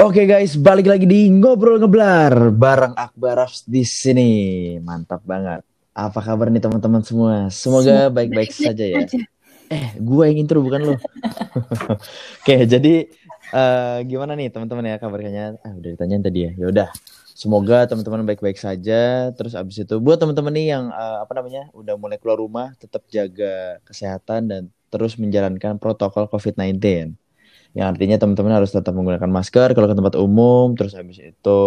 Oke guys, balik lagi di ngobrol ngeblar bareng Akbar Rafs di sini. Mantap banget. Apa kabar nih teman-teman semua? Semoga baik-baik saja ya. Eh, gua yang intro bukan lo. Oke, jadi uh, gimana nih teman-teman ya kabarnya? Ah, udah ditanyain tadi ya. Ya udah. Semoga teman-teman baik-baik saja. Terus abis itu buat teman-teman nih yang uh, apa namanya udah mulai keluar rumah, tetap jaga kesehatan dan terus menjalankan protokol COVID-19 yang artinya teman-teman harus tetap menggunakan masker kalau ke tempat umum terus habis itu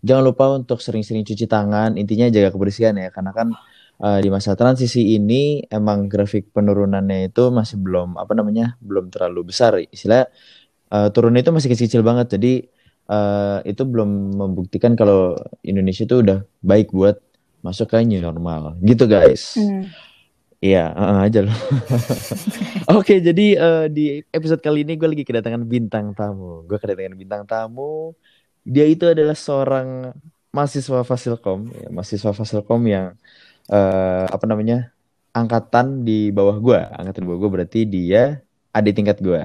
jangan lupa untuk sering-sering cuci tangan. Intinya jaga kebersihan ya karena kan uh, di masa transisi ini emang grafik penurunannya itu masih belum apa namanya belum terlalu besar. Istilah uh, turunnya itu masih kecil-kecil banget. Jadi uh, itu belum membuktikan kalau Indonesia itu udah baik buat masuk ke new normal. Gitu guys. Hmm. Iya, uh, aja loh. Oke, jadi uh, di episode kali ini gue lagi kedatangan bintang tamu. Gue kedatangan bintang tamu. Dia itu adalah seorang mahasiswa Fasilkom, ya, mahasiswa Fasilkom yang uh, apa namanya angkatan di bawah gue. Angkatan di bawah gue berarti dia adik tingkat gue.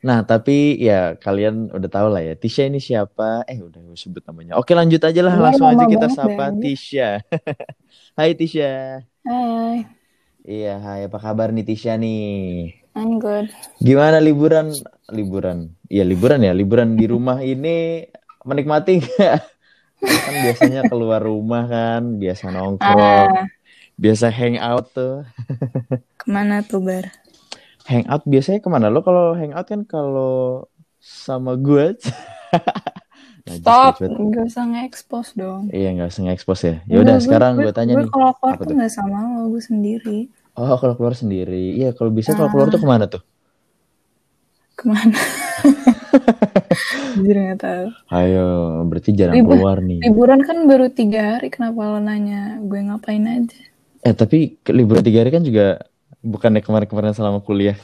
Nah, tapi ya kalian udah tahu lah ya, Tisha ini siapa? Eh, udah gue sebut namanya. Oke, lanjut aja lah, langsung aja kita sapa Tisha. Hai Tisha. Hai. Iya, hai apa kabar nih Tisha nih? I'm good. Gimana liburan? Liburan. Iya, liburan ya. Liburan di rumah ini menikmati gak? kan biasanya keluar rumah kan, biasa nongkrong, uh, biasa hangout tuh. ke mana tuh bar? Hangout biasanya ke mana? Lo kalau hangout kan kalau sama gue. Nah, Stop, nggak usah nge-expose dong. Iya, nggak usah nge-expose ya. Ya udah sekarang gue tanya gue nih. Kalau keluar tuh nggak sama lo, gue sendiri. Oh, kalau keluar sendiri. Iya, kalau bisa kalau keluar tuh ah. ke mana tuh? Ke mana? Jadi nggak tahu. Ayo, berarti jarang Libur, keluar nih. Liburan kan baru tiga hari, kenapa lo nanya gue ngapain aja? Eh, tapi liburan tiga hari kan juga bukannya kemarin-kemarin selama kuliah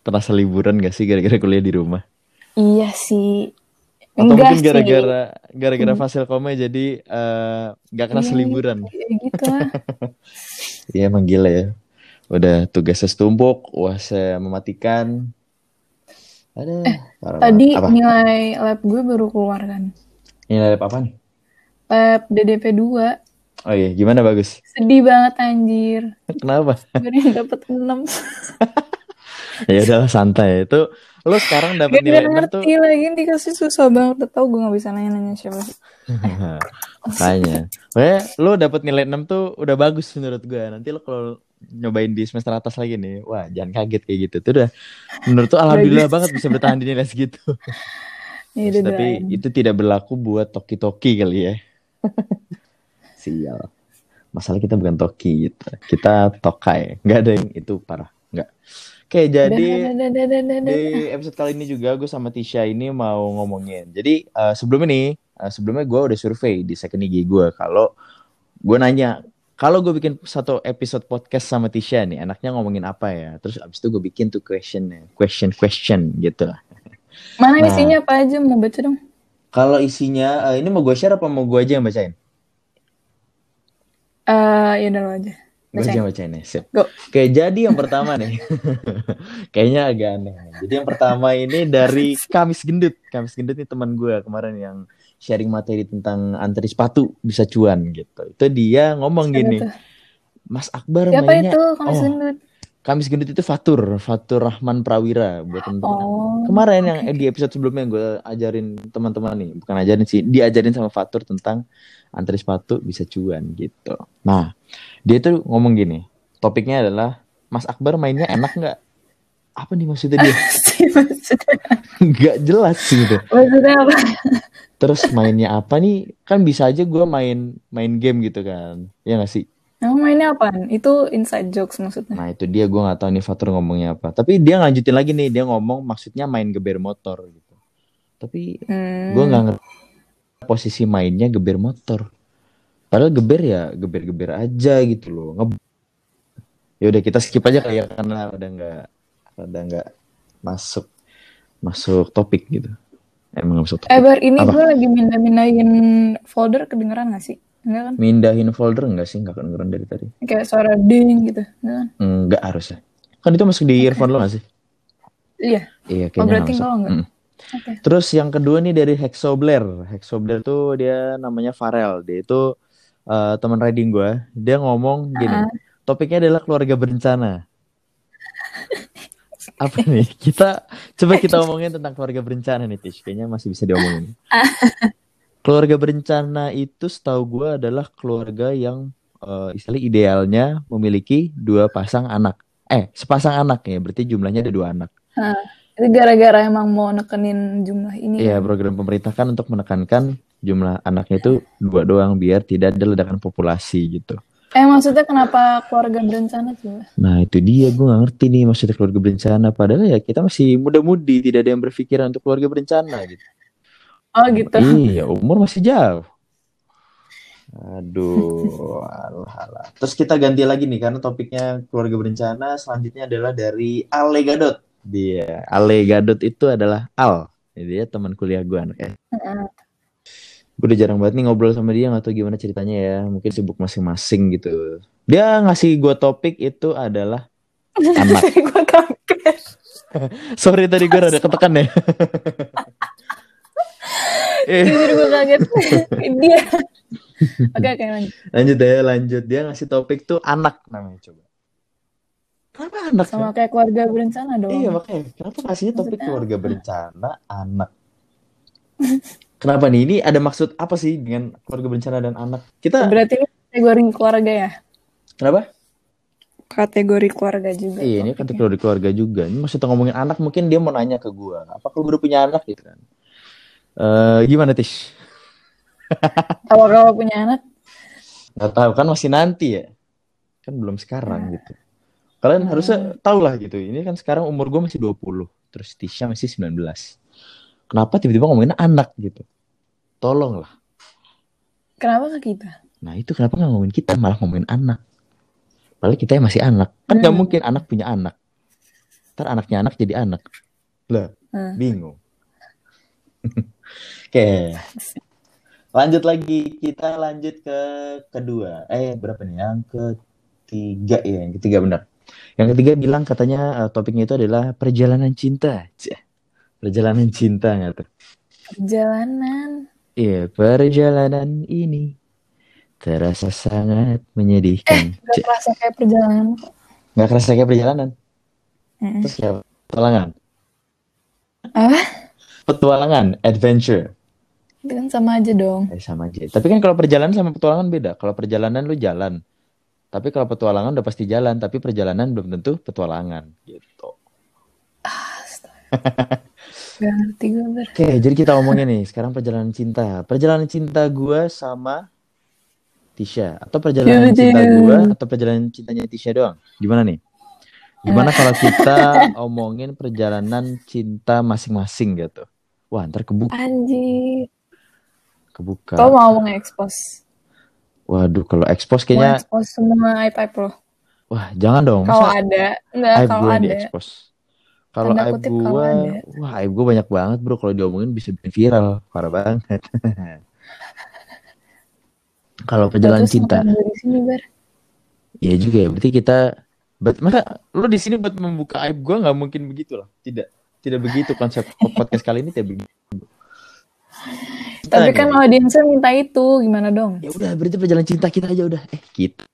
terasa liburan gak sih gara-gara kuliah di rumah? Iya sih, atau Enggak mungkin gara-gara gara-gara hmm. fasil koma jadi uh, eh, gak kena iya, seliburan. Iya gitu Iya emang gila ya. Udah tugasnya setumpuk, saya mematikan. Ada. Eh, tadi apa? nilai lab gue baru keluar kan. Nilai lab apa nih? Lab DDP 2. Oh iya, gimana bagus? Sedih banget anjir. Kenapa? Gue dapet 6. ya udahlah santai. Itu Lo sekarang dapat nilai enam tuh. Ngerti lagi dikasih susah banget. Tau gue gak bisa nanya-nanya siapa. Makanya. Pokoknya lo dapat nilai 6 tuh udah bagus menurut gue. Nanti lo kalau nyobain di semester atas lagi nih, wah jangan kaget kayak gitu. Tuh udah menurut tuh alhamdulillah banget bisa bertahan di nilai segitu. Ya, Terus, tapi itu tidak berlaku buat toki-toki kali ya. Sial. Masalah kita bukan toki gitu. Kita tokai. Nggak ada yang itu parah. Nggak. Oke, jadi di episode kali ini juga gue sama Tisha ini mau ngomongin. Jadi uh, sebelum ini, uh, sebelumnya gue udah survei di second IG gue kalau gue nanya kalau gue bikin satu episode podcast sama Tisha nih, enaknya ngomongin apa ya? Terus abis itu gue bikin tuh question, question, question gitu lah. Mana nah, isinya apa aja mau baca dong? Kalau isinya, uh, ini mau gue share apa mau gue aja yang bacain? Eh, uh, ya udah aja. Baca baca ini. Sip. Oke, jadi yang pertama nih. Kayaknya agak aneh. Jadi yang pertama ini dari Kamis Gendut. Kamis Gendut ini teman gue kemarin yang sharing materi tentang antri sepatu bisa cuan gitu. Itu dia ngomong gini. Mas Akbar Siapa mainnya itu Kamis oh, Gendut? Kamis Gendut itu Fatur, Fatur Rahman Prawira buat teman-teman. Oh, Kemarin yang okay. di episode sebelumnya gue ajarin teman-teman nih, bukan ajarin sih, diajarin sama Fatur tentang antri sepatu bisa cuan gitu. Nah, dia tuh ngomong gini, topiknya adalah Mas Akbar mainnya enak nggak? Apa nih maksudnya dia? Nggak jelas sih gitu. Maksudnya apa? Terus mainnya apa nih? Kan bisa aja gue main main game gitu kan, ya nggak sih? Emang mainnya apa? Itu inside jokes maksudnya. Nah itu dia gue gak tahu nih Fatur ngomongnya apa. Tapi dia lanjutin lagi nih dia ngomong maksudnya main geber motor gitu. Tapi hmm. gue nggak ngerti posisi mainnya geber motor. Padahal geber ya geber-geber aja gitu loh. Nge ya udah kita skip aja kayak karena udah nggak udah nggak masuk masuk topik gitu. Emang gak masuk topik. Eh bar ini gue lagi mindah-mindahin folder kedengeran gak sih? Enggak kan? Mindahin folder enggak sih? Enggak kedengeran dari tadi. Kayak suara ding gitu. Enggak kan? Enggak harusnya. Kan itu masuk di earphone lo gak sih? Iya. Iya kayaknya oh, berarti enggak. Hmm. Okay. Terus yang kedua nih dari Hexobler. Hexobler tuh dia namanya Farel. Dia itu uh, teman riding gue. Dia ngomong gini, uh -huh. topiknya adalah keluarga berencana. Apa nih? Kita coba kita ngomongin tentang keluarga berencana nih, Tish. Kayaknya masih bisa diomongin. Keluarga berencana itu setahu gue adalah keluarga yang uh, istilah idealnya memiliki dua pasang anak. Eh, sepasang anak ya, berarti jumlahnya ada dua anak. Hah. Itu gara-gara emang mau nekenin jumlah ini. Iya, kan? program pemerintah kan untuk menekankan jumlah anaknya itu dua doang biar tidak ada ledakan populasi gitu. Eh maksudnya kenapa keluarga berencana sih? Nah itu dia gue gak ngerti nih maksudnya keluarga berencana. Padahal ya kita masih muda-mudi tidak ada yang berpikiran untuk keluarga berencana gitu. Oh gitu. Iya umur masih jauh. Aduh, alah, alah. Terus kita ganti lagi nih karena topiknya keluarga berencana. Selanjutnya adalah dari Ale Gadot. Dia Ale Gadot itu adalah Al. Jadi dia teman kuliah gue anaknya. Gue udah jarang banget nih ngobrol sama dia nggak tahu gimana ceritanya ya. Mungkin sibuk masing-masing gitu. Dia ngasih gue topik itu adalah anak. Sorry tadi gue rada ketekan ya. Jujur gue kaget. dia. Oke, oke lanjut. Lanjut ya, lanjut. Dia ngasih topik tuh anak namanya coba. Kenapa anak? Sama ya? kayak keluarga berencana dong. Iya makanya. Kenapa kasihnya topik Maksudnya keluarga berencana anak? Kenapa nih? Ini ada maksud apa sih dengan keluarga berencana dan anak? Kita berarti ini kategori keluarga ya? Kenapa? Kategori keluarga juga. Iya, ini kategori keluarga juga. Ini maksudnya ngomongin anak, mungkin dia mau nanya ke gue, apa gue punya anak gitu kan? Uh, gimana Tish? Kalau kau punya anak? Gak tahu kan masih nanti ya, kan belum sekarang nah. gitu. Kalian hmm. harusnya tahu lah gitu. Ini kan sekarang umur gue masih 20. Terus Tisha masih 19. Kenapa tiba-tiba ngomongin anak gitu? Tolong lah. Kenapa ke kita? Nah itu kenapa nggak ngomongin kita malah ngomongin anak? Padahal kita yang masih anak. Kan nggak hmm. mungkin anak punya anak. Ntar anaknya anak jadi anak. Lah, hmm. bingung. Oke. Lanjut lagi. Kita lanjut ke kedua. Eh, berapa nih? Yang ketiga ya. Yang ketiga benar. Yang ketiga bilang katanya uh, topiknya itu adalah perjalanan cinta. Perjalanan cinta nggak tuh? Perjalanan. Iya, perjalanan ini terasa sangat menyedihkan. Eh, gak kerasa kayak perjalanan Gak kerasa kayak perjalanan? Mm. Terus kayak petualangan? Apa? Petualangan, adventure. Itu kan sama aja dong. Eh, sama aja. Tapi kan kalau perjalanan sama petualangan beda. Kalau perjalanan lu jalan. Tapi kalau petualangan udah pasti jalan, tapi perjalanan belum tentu petualangan gitu. Gak ngerti gue ber. Oke, jadi kita ngomongin nih sekarang perjalanan cinta. Perjalanan cinta gue sama Tisha atau perjalanan cinta gue atau perjalanan cintanya Tisha doang? Gimana nih? Gimana eh. kalau kita omongin perjalanan cinta masing-masing gitu? Wah, ntar kebuka. Anjir. Kebuka. Kau mau nge-expose? Waduh, kalau expose kayaknya. expose semua aib lo. Wah, jangan dong. Kalau ada, enggak kalau ada. expose. Kalau aib gue, wah aib gue banyak banget bro. Kalau diomongin bisa bikin viral, parah banget. kalau perjalanan cinta. Iya juga ya. Berarti kita, but, masa lu di sini buat membuka aib gue nggak mungkin begitu loh. Tidak, tidak begitu konsep podcast kali ini tidak begitu. Tapi kan audiensnya minta itu, gimana dong? Ya udah, berarti perjalanan cinta kita aja udah. Eh, kita.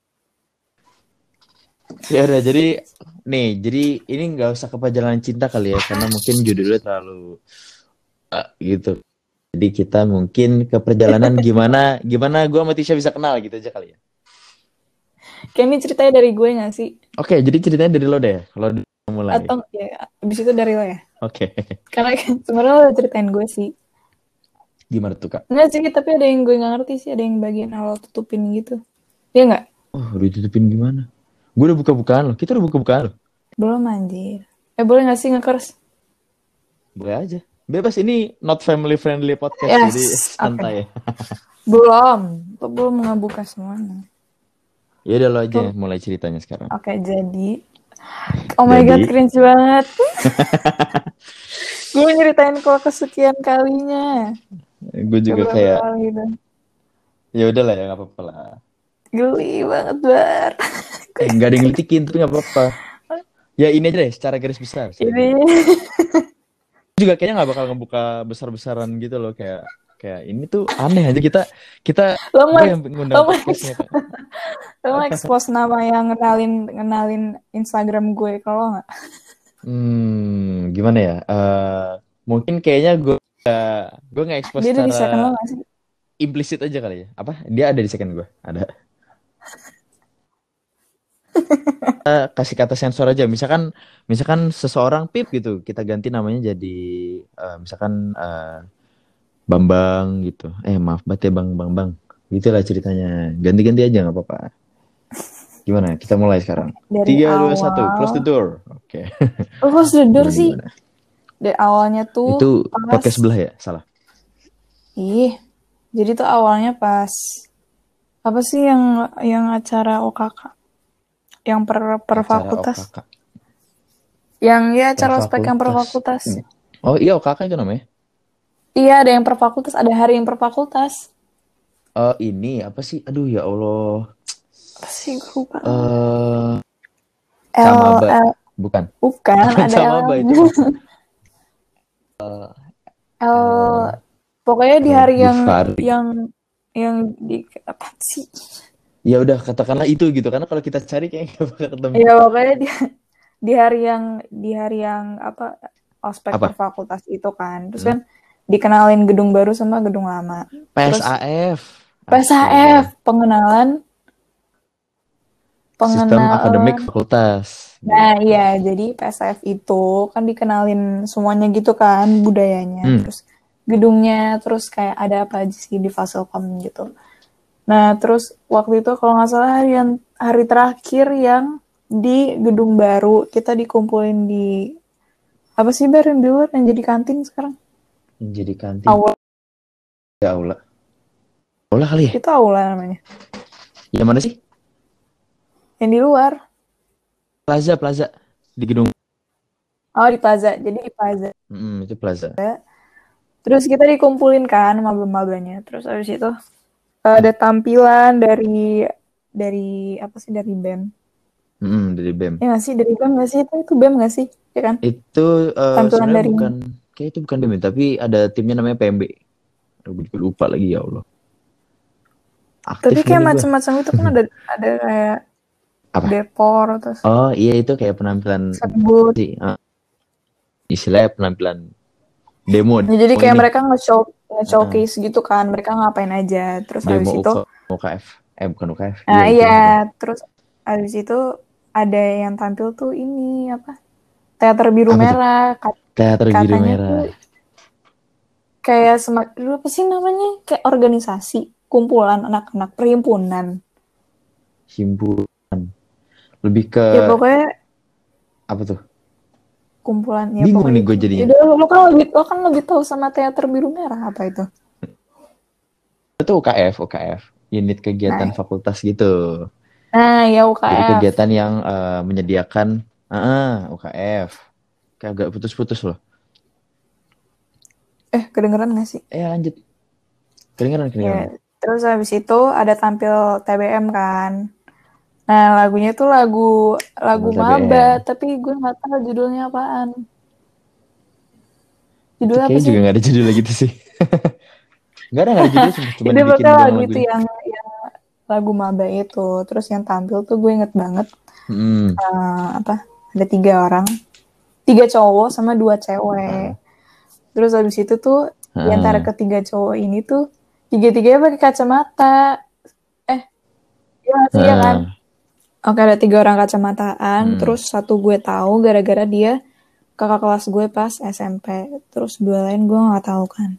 Ya udah, jadi nih, jadi ini nggak usah ke perjalanan cinta kali ya, karena mungkin judulnya terlalu uh, gitu. Jadi kita mungkin ke perjalanan gimana, gimana gue sama Tisha bisa kenal gitu aja kali ya. Kayak ini ceritanya dari gue gak sih? Oke, okay, jadi ceritanya dari lo deh, kalau mulai. Atau ya, abis itu dari lo ya? Oke. Okay. Karena sebenarnya lo ceritain gue sih. Gimana tuh kak? Enggak sih, tapi ada yang gue gak ngerti sih, ada yang bagian awal tutupin gitu. Iya nggak? Oh, udah tutupin gimana? Gue udah buka-bukaan loh, kita udah buka-bukaan loh. Belum anjir. Eh boleh gak sih ngekers? Boleh aja. Bebas ini not family friendly podcast, yes, jadi santai okay. belum, belum ngebuka semuanya. Ya udah lo aja mulai ceritanya sekarang. Oke, okay, jadi Oh my jadi... god, cringe banget. gue nyeritain kok kesekian kalinya. Gue juga kayak gitu. ya udahlah ya nggak apa-apa lah. Geli banget bar. Eh, nggak ada yang ngelitikin tapi nggak apa-apa. Ya ini aja deh secara garis besar ini. juga kayaknya nggak bakal ngebuka besar-besaran gitu loh kayak kayak ini tuh aneh aja kita kita lo mau yang ngundang lo mau podcastnya, Kak. lo mau expose nama yang ngenalin ngenalin Instagram gue kalau nggak Hmm, gimana ya? Eh, mungkin kayaknya gue gue nggak expose dia ada di second secara lo sih implisit aja kali ya. Apa? Dia ada di second gue. Ada. Eh, kasih kata sensor aja. Misalkan misalkan seseorang pip gitu, kita ganti namanya jadi eh, misalkan eh, Bambang gitu. Eh maaf banget ya Bang Bang Bang. Gitulah ceritanya. Ganti-ganti aja nggak apa-apa. Gimana? Kita mulai sekarang. dari Tiga, dua, satu. Close the door. Oke. oh close the door Gimana, sih gimana? dari awalnya tuh Itu pas podcast sebelah ya? Salah. ih jadi tuh awalnya pas apa sih yang yang acara OKK yang per per Acara fakultas OKK. yang ya acara ospek yang per fakultas. fakultas Oh iya OKK itu namanya? Iya ada yang per fakultas ada hari yang per fakultas Oh ini apa sih? Aduh ya Allah. apa sih gue lupa Eh L Samaba. L bukan. bukan Bukan ada sama L itu? L pokoknya di hari yang yang yang di apa sih Ya udah katakanlah itu gitu karena kalau kita cari kayaknya nggak bakal ketemu. ya pokoknya di di hari yang di hari yang apa ospek Apa? per fakultas itu kan terus kan dikenalin gedung baru sama gedung lama. PSAF. PSAF pengenalan. Sistem pengenalan akademik fakultas. nah iya jadi PSAF itu kan dikenalin semuanya gitu kan budayanya. Hmm. terus gedungnya terus kayak ada apa aja sih di Fasilkom gitu. Nah terus waktu itu kalau nggak salah hari yang hari terakhir yang di gedung baru kita dikumpulin di apa sih bar yang di luar? Yang jadi kantin sekarang Jadi kantin. aula Ya aula. Aula kali ya? itu aula namanya Yang mana sih? yang di luar Plaza Plaza di gedung. oh di plaza jadi di plaza Hmm, itu Plaza. Terus kita dikumpulin kan maba-mabanya. Terus habis itu ada tampilan dari dari apa sih dari BEM. Hmm, dari BEM. Ya nggak sih dari BEM nggak sih itu itu BEM nggak sih? Ya kan? Itu eh, Tampilan dari- bukan kayak itu bukan BEM tapi ada timnya namanya PMB. Gue juga lupa lagi ya Allah. Aktif Tapi kayak macam-macam itu kan ada ada kayak Apa? depor terus Oh iya itu kayak penampilan sebut. sih. ah. istilahnya penampilan demo. Ya, jadi kayak ini. mereka nge-show nge-showcase gitu kan. Mereka ngapain aja. Terus habis demo itu UK, UKF. Eh bukan UKF. Nah itu. iya, terus habis itu ada yang tampil tuh ini apa? Teater biru Apa merah. Teater biru merah. tuh kayak semak dulu apa sih namanya kayak organisasi kumpulan anak-anak perhimpunan Himpunan. Lebih ke ya pokoknya apa tuh? kumpulan ya Bingung pokoknya nih gue jadinya. Yaudah, lo kan lebih lo kan lebih tahu sama teater biru merah apa itu Itu UKF, UKF. Unit kegiatan Nah. fakultas gitu. nah ya Jadi UKF kegiatan yang eh, menyediakan ah UKF. Kayak agak putus-putus loh. eh kedengeran gak sih Eh lanjut. Kedengeran, ya kedengeran. terus habis itu ada tampil TBM kan nah lagunya tuh lagu lagu Lagu maba tapi gue nggak tahu judulnya apaan judulnya apa sih juga gak ada judul lagi sih. Gak ada, gak ada judul. Cuma, Itu dibikin doang lagu itu yang, yang lagu maba itu. Terus yang tampil tuh gue inget banget Hmm. eh, apa? Ada tiga orang, tiga cowok sama dua cewek. Terus habis itu tuh di Ah. antara ketiga cowok ini tuh tiga-tiganya pakai kacamata. Eh, iya nggak sih ya kan? Oke ada tiga orang kacamataan. Hmm. Terus satu gue tahu gara-gara dia kakak kelas gue pas SMP. Terus dua lain gue nggak tahu kan.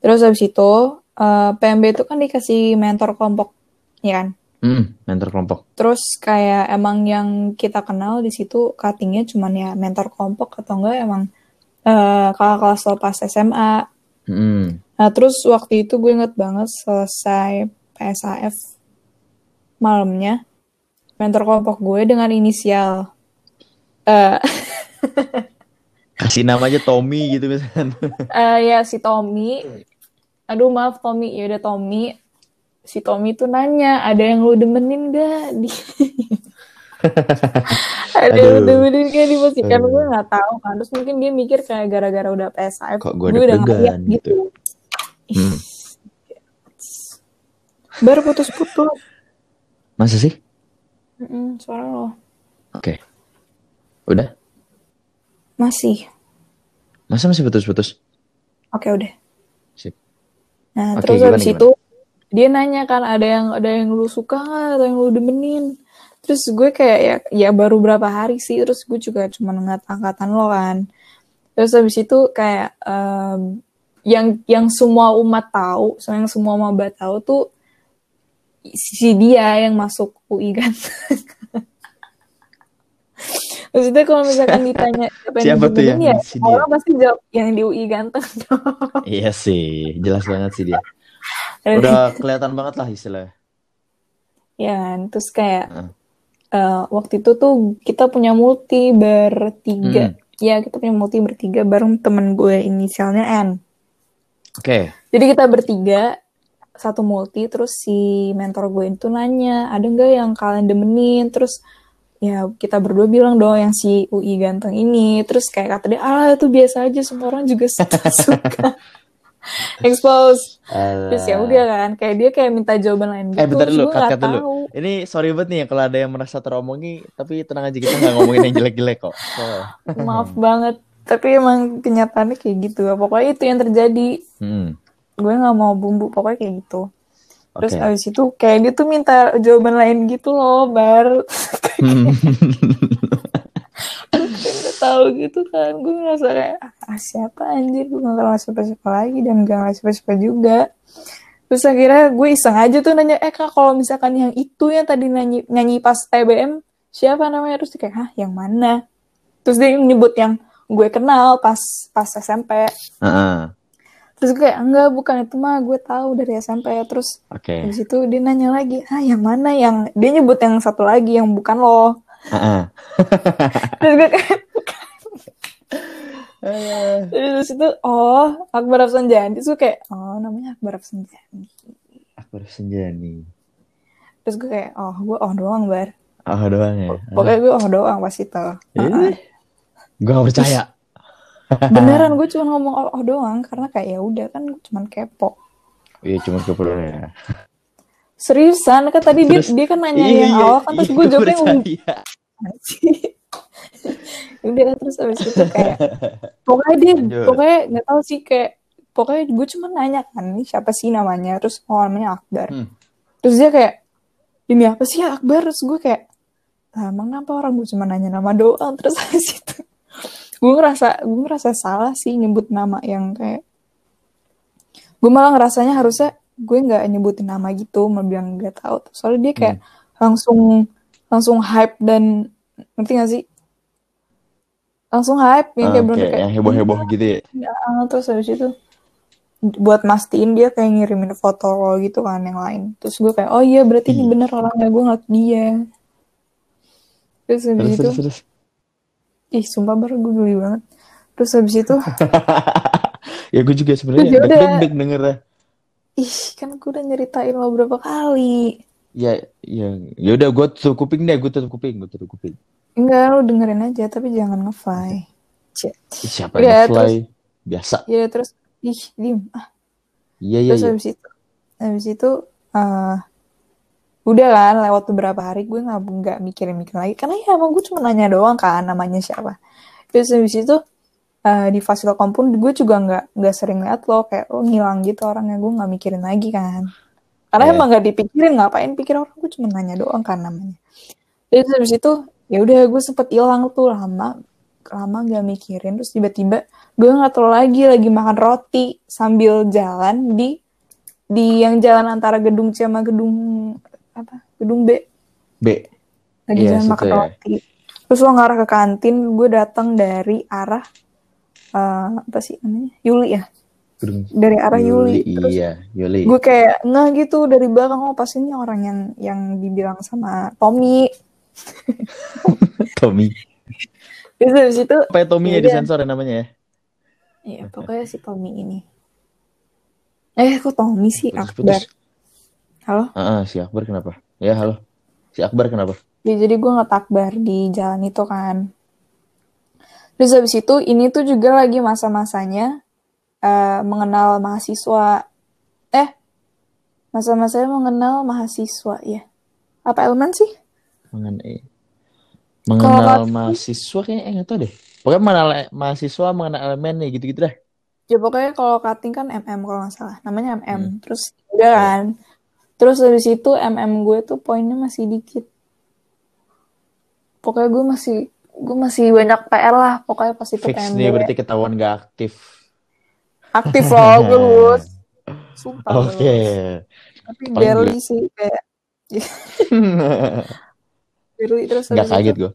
Terus habis itu eh, PMB itu kan dikasih mentor kelompok, ya kan? Hmm, mentor kelompok. Terus kayak emang yang kita kenal di situ cuttingnya cuman ya mentor kelompok atau enggak emang eh, kakak kelas lo pas SMA. Hmm. Nah terus waktu itu gue inget banget selesai PSAF malamnya mentor kelompok gue dengan inisial eh Kasih nama aja Tommy gitu misalnya. eh, ya si Tommy. Aduh maaf Tommy, ya udah Tommy. Si Tommy tuh nanya, ada yang lu demenin gak? Di... ada Aduh. bener-bener kayak dipastikan Aduh. gue nggak tahu kan terus mungkin dia mikir kayak gara-gara udah PSIF Kok gue gue udah ngeliat gitu. gitu Hmm. baru putus-putus Masa sih? Mm-mm, suara lo Oke. Udah? masih Masa masih putus-putus? oke udah Sip. nah Oke, terus gimana, habis gimana? itu dia nanya kan ada yang ada yang lu suka nggak? Atau yang lu demenin? Terus gue kayak ya ya baru berapa hari sih terus gue juga cuma ngeliat angkatan lo kan. Terus habis itu kayak em, yang yang semua umat tahu yang semua maba tahu tuh si dia yang masuk UI kan. Maksudnya kalau misalkan ditanya siapa yang Siapa tuh yang ya si dia? orang pasti jawab yang di UI ganteng. Iya sih, jelas banget sih dia. Udah kelihatan banget lah istilahnya. ya kan? terus kayak Heeh. eh, waktu itu tuh kita punya multi bertiga Hmm. ya kita punya multi bertiga bareng temen gue inisialnya N Oke. jadi kita bertiga satu multi terus si mentor gue itu nanya ada nggak yang kalian demenin terus ya kita berdua bilang dong yang si UI ganteng ini terus kayak kata dia ah itu biasa aja semua orang juga suka expose. Terus ya udah kan kayak dia kayak minta jawaban lain gitu. Eh bentar dulu, cut dulu. tahu. Ini sorry banget nih ya kalau ada yang merasa teromongi, tapi tenang aja kita nggak ngomongin yang jelek-jelek kok. So, maaf banget tapi emang kenyataannya kayak gitu. Pokoknya itu yang terjadi. Hmm, gue nggak mau bumbu pokoknya kayak gitu. Terus oke. abis itu kayak dia tuh minta jawaban lain gitu loh bar. Hmm. Nggak tahu gitu kan. Gue ngerasa kayak ah siapa anjir? Gue nggak kenal siapa-siapa lagi dan gak kenal siapa-siapa juga. Terus akhirnya gue iseng aja tuh nanya eh kak kalau misalkan yang itu yang tadi nyanyi nyanyi pas TBM siapa namanya? Terus dia kayak hah yang mana? Terus dia nyebut yang gue kenal pas pas SMP Heeh. terus gue kayak enggak bukan itu mah gue tahu dari SMP terus Oke. habis itu dia nanya lagi ah yang mana? Yang dia nyebut yang satu lagi yang bukan lo Heeh. terus gue kayak terus itu oh Akbar Afsanjani terus gue kayak oh namanya Akbar Afsanjani Akbar Senjani. terus gue kayak oh gue oh doang bar Oh doang ya. pokoknya gue oh doang pas itu Eh, gue gak percaya. beneran gue cuma ngomong oh, oh doang karena kayak ya udah kan gue cuma kepo Iya cuma keperluan ya. Seriusan kan tadi dia Terus- dia kan nanya Iya, yang iya, awal kan terus iya, gue gua jawabnya percaya. udah terus abis itu kayak pokoknya dia Lanjut. pokoknya nggak tahu sih kayak pokoknya gue cuma nanya kan ini siapa sih namanya terus oh namanya Akbar Hmm. terus dia kayak ini apa sih ya Akbar terus gue kayak lah emang kenapa orang gue cuma nanya nama doang terus habis itu gue ngerasa gue ngerasa salah sih nyebut nama yang kayak gue malah ngerasanya harusnya gue nggak nyebutin nama gitu mau bilang nggak tahu soalnya dia kayak langsung langsung hype dan ngerti gak sih langsung hype yang kayak Oke, bener kayak yang heboh-heboh gitu ya. Ya, terus habis itu buat mastiin dia kayak ngirimin foto lo gitu kan yang lain. Terus gue kayak, oh iya berarti ini Iya. bener orangnya gue ngeliat dia. Terus habis Terus itu, terus terus. ih sumpah baru gue geli banget. Terus habis itu, ya gue juga sebenarnya Ya deg-deg dengernya. Ih kan gue udah nyeritain lo berapa kali. Ya, ya, ya udah gue tutup kuping deh, gue tutup kuping, gue tutup kuping. Enggak, lo dengerin aja tapi jangan nge-fly. Siapa Iya, yang fly? Biasa. Ya terus, ih diem. Ah, Iya iya terus iya. habis itu, habis itu, eh udah kan lewat beberapa hari gue nggak nggak mikirin mikir lagi karena ya emang gue cuma nanya doang kan namanya siapa terus habis itu eh, di fasilkom pun gue juga nggak nggak sering liat lo kayak lo ngilang gitu orangnya gue nggak mikirin lagi kan karena Iya. emang nggak dipikirin ngapain pikir orang gue cuma nanya doang kan namanya terus habis itu ya udah gue sempet hilang tuh lama lama nggak mikirin terus tiba-tiba gue nggak tahu lagi lagi makan roti sambil jalan di di yang jalan antara gedung C sama gedung apa gedung B B. lagi Iya, jalan makan ya. roti terus lo ngarah ke kantin gue datang dari arah eh, apa sih namanya Yuli ya dari arah Yuli, Yuli, terus iya, Yuli. gue kayak nggak gitu dari belakang oh pasti ini orang yang yang dibilang sama Tommy Tommy. terus habis itu Apa Tommy ya Yaudah. disensor ya namanya ya? ya pokoknya si Tommy ini eh kok Tommy sih Putus, Akbar putus. halo Ah, ah, si Akbar kenapa? Ya halo. Si Akbar kenapa? Ya, jadi gue ngetakbar di jalan itu kan. Terus habis itu ini tuh juga lagi masa-masanya uh, mengenal mahasiswa. Eh, masa-masanya mengenal mahasiswa ya. Apa elemen sih? Mengenai mengenal mahasiswa kayaknya enggak tahu deh. Pokoknya mengenal mahasiswa, mengenal elemen nih gitu-gitu deh. Ya pokoknya kalau cutting kan MM kalau nggak salah. Namanya MM. Hmm. Terus udah kan. Terus dari situ MM gue tuh poinnya masih dikit pokoknya gue masih gue masih banyak PR lah pokoknya pas itu Fix PMB. nih berarti ketahuan gak aktif. Aktif loh gue lulus. Sumpah Oke. Okay. Tapi barely sih kayak. barely terus. Gak kaget gue.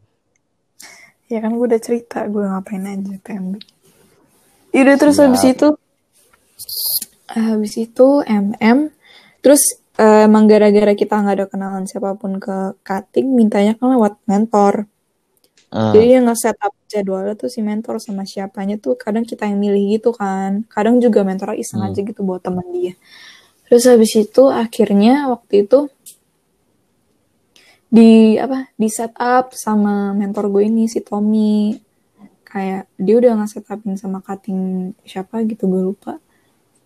Ya kan gue udah cerita gue ngapain aja PMB. Yaudah terus habis itu habis itu MM terus uh, emang gara-gara kita nggak ada kenalan siapa pun ke cutting mintanya kan lewat mentor uh. jadi yang nge up jadwalnya tuh si mentor sama siapanya tuh kadang kita yang milih gitu kan. Kadang juga mentor iseng hmm. aja gitu buat teman dia. Terus habis itu akhirnya waktu itu di apa di setup sama mentor gue ini si Tommy. Kayak dia udah nge setupin sama cutting siapa gitu gue lupa.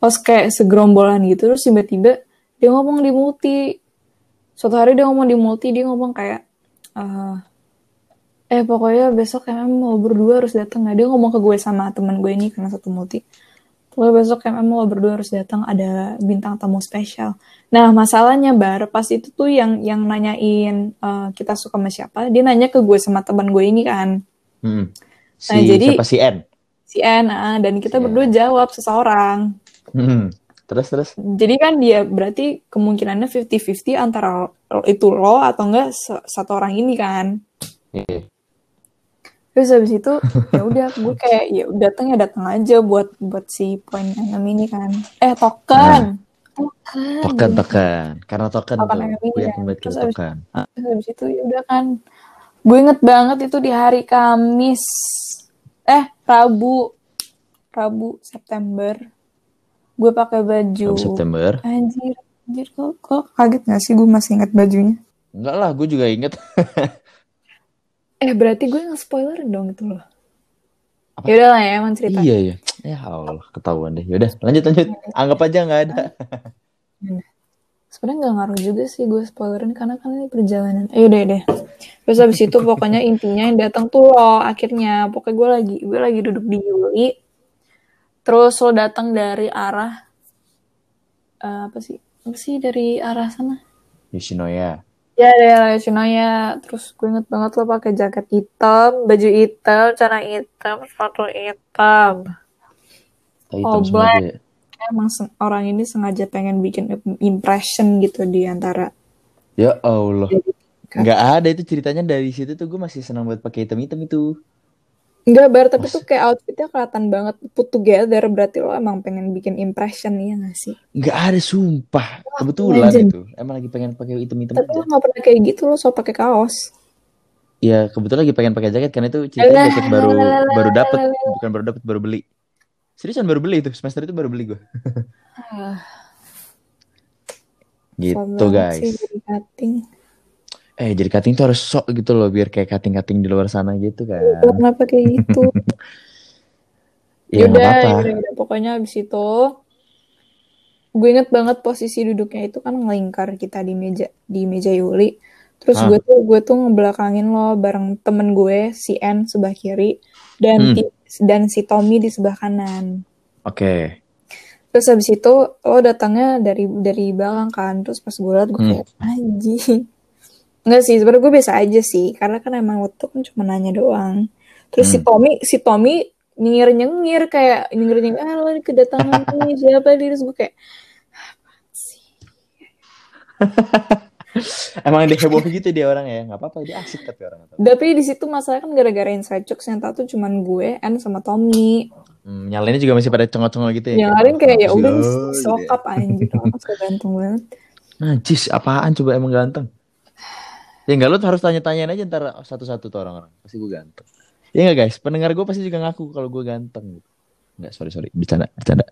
Pas kayak segerombolan gitu terus tiba-tiba dia ngomong di multi. Suatu hari dia ngomong di multi dia ngomong kayak uh, eh pokoknya besok MM mau berdua harus datang nah dia ngomong ke gue sama temen gue ini karena satu multi pokoknya besok MM mau berdua harus datang ada bintang tamu spesial nah masalahnya bar pas itu tuh yang yang nanyain uh, kita suka sama siapa dia nanya ke gue sama teman gue ini kan hmm. si, nah jadi siapa si N si N uh, dan kita si berdua N. jawab seseorang hmm. Terus terus. Jadi kan dia berarti kemungkinannya 50-50 antara itu lo atau enggak satu orang ini kan. Yeah. Terus habis itu ya udah gue kayak ya datang ya datang aja buat buat si poin enam ini kan. Eh token. Nah. Token. Token token. Karena token, token tuh. Gue yakin banget terus token. Habis, terus habis itu ya udah kan. Gue inget banget itu di hari Kamis. Eh Rabu. Rabu September gue pakai baju September anjir anjir kok kok kaget gak sih gue masih ingat bajunya enggak lah gue juga inget eh berarti gue nggak spoiler dong itu loh. Ya udah lah ya emang cerita. Iya iya. Ya Allah ketahuan deh. Yaudah lanjut lanjut. Anggap aja nggak ada. Sebenarnya nggak ngaruh juga sih gue spoilerin karena kan ini perjalanan. Eh deh deh terus habis itu pokoknya intinya yang datang tuh lo akhirnya. Pokoknya gue lagi gue lagi duduk di Yuli. Terus lo datang dari arah uh, apa sih? Apa sih dari arah sana? Yoshinoya. Ya, dari Yoshinoya. Terus gue inget banget lo pakai jaket hitam, baju hitam, cara hitam, sepatu hitam. Oh, black. Emang orang ini sengaja pengen bikin impression gitu di antara. Ya Allah. Gak ada itu ceritanya dari situ tuh gue masih senang buat pakai hitam-hitam itu. Enggak bar, tapi Mas... tuh kayak outfitnya kelihatan banget put together. Berarti lo emang pengen bikin impression ya gak sih? Enggak ada sumpah. Kebetulan itu. Emang lagi pengen pakai item-item Tapi lo gak pernah kayak gitu lo so pakai kaos. Ya kebetulan lagi pengen pakai jaket karena itu ceritanya jaket baru baru dapet bukan baru dapet baru beli. Seriusan baru beli itu semester itu baru beli gue. gitu guys. Sih, eh jadi cutting tuh harus sok gitu loh biar kayak cutting-cutting di luar sana gitu kan. Kenapa kayak gitu? ya udah, apa -apa. udah, pokoknya abis itu gue inget banget posisi duduknya itu kan ngelingkar kita di meja di meja Yuli. Terus ah. gue tuh gue tuh ngebelakangin lo bareng temen gue si N sebelah kiri dan hmm. dan si Tommy di sebelah kanan. Oke. Okay. Terus abis itu lo datangnya dari dari belakang kan. Terus pas gue liat gue hmm. kayak anjing Enggak sih, sebenarnya gue biasa aja sih. Karena kan emang waktu kan cuma nanya doang. Terus hmm. si Tommy, si Tommy nyengir nyengir kayak nyengir nyengir ah lo kedatangan ini siapa terus gue kayak sih Emang dia heboh gitu dia orang ya, nggak apa-apa dia asik tapi orang. Tapi di situ masalah kan gara-gara inside jokes yang tahu cuman gue, N sama Tommy. Hmm, nyalainnya juga masih pada cengok-cengok gitu ya. Nyalain kayak ya udah sokap anjir, orang suka ganteng banget. Najis apaan coba emang ganteng? Ya enggak lu harus tanya-tanyain aja ntar satu-satu tuh orang-orang. Pasti gue ganteng. Ya enggak guys, pendengar gue pasti juga ngaku kalau gue ganteng. Enggak, sorry sorry, bercanda, bercanda.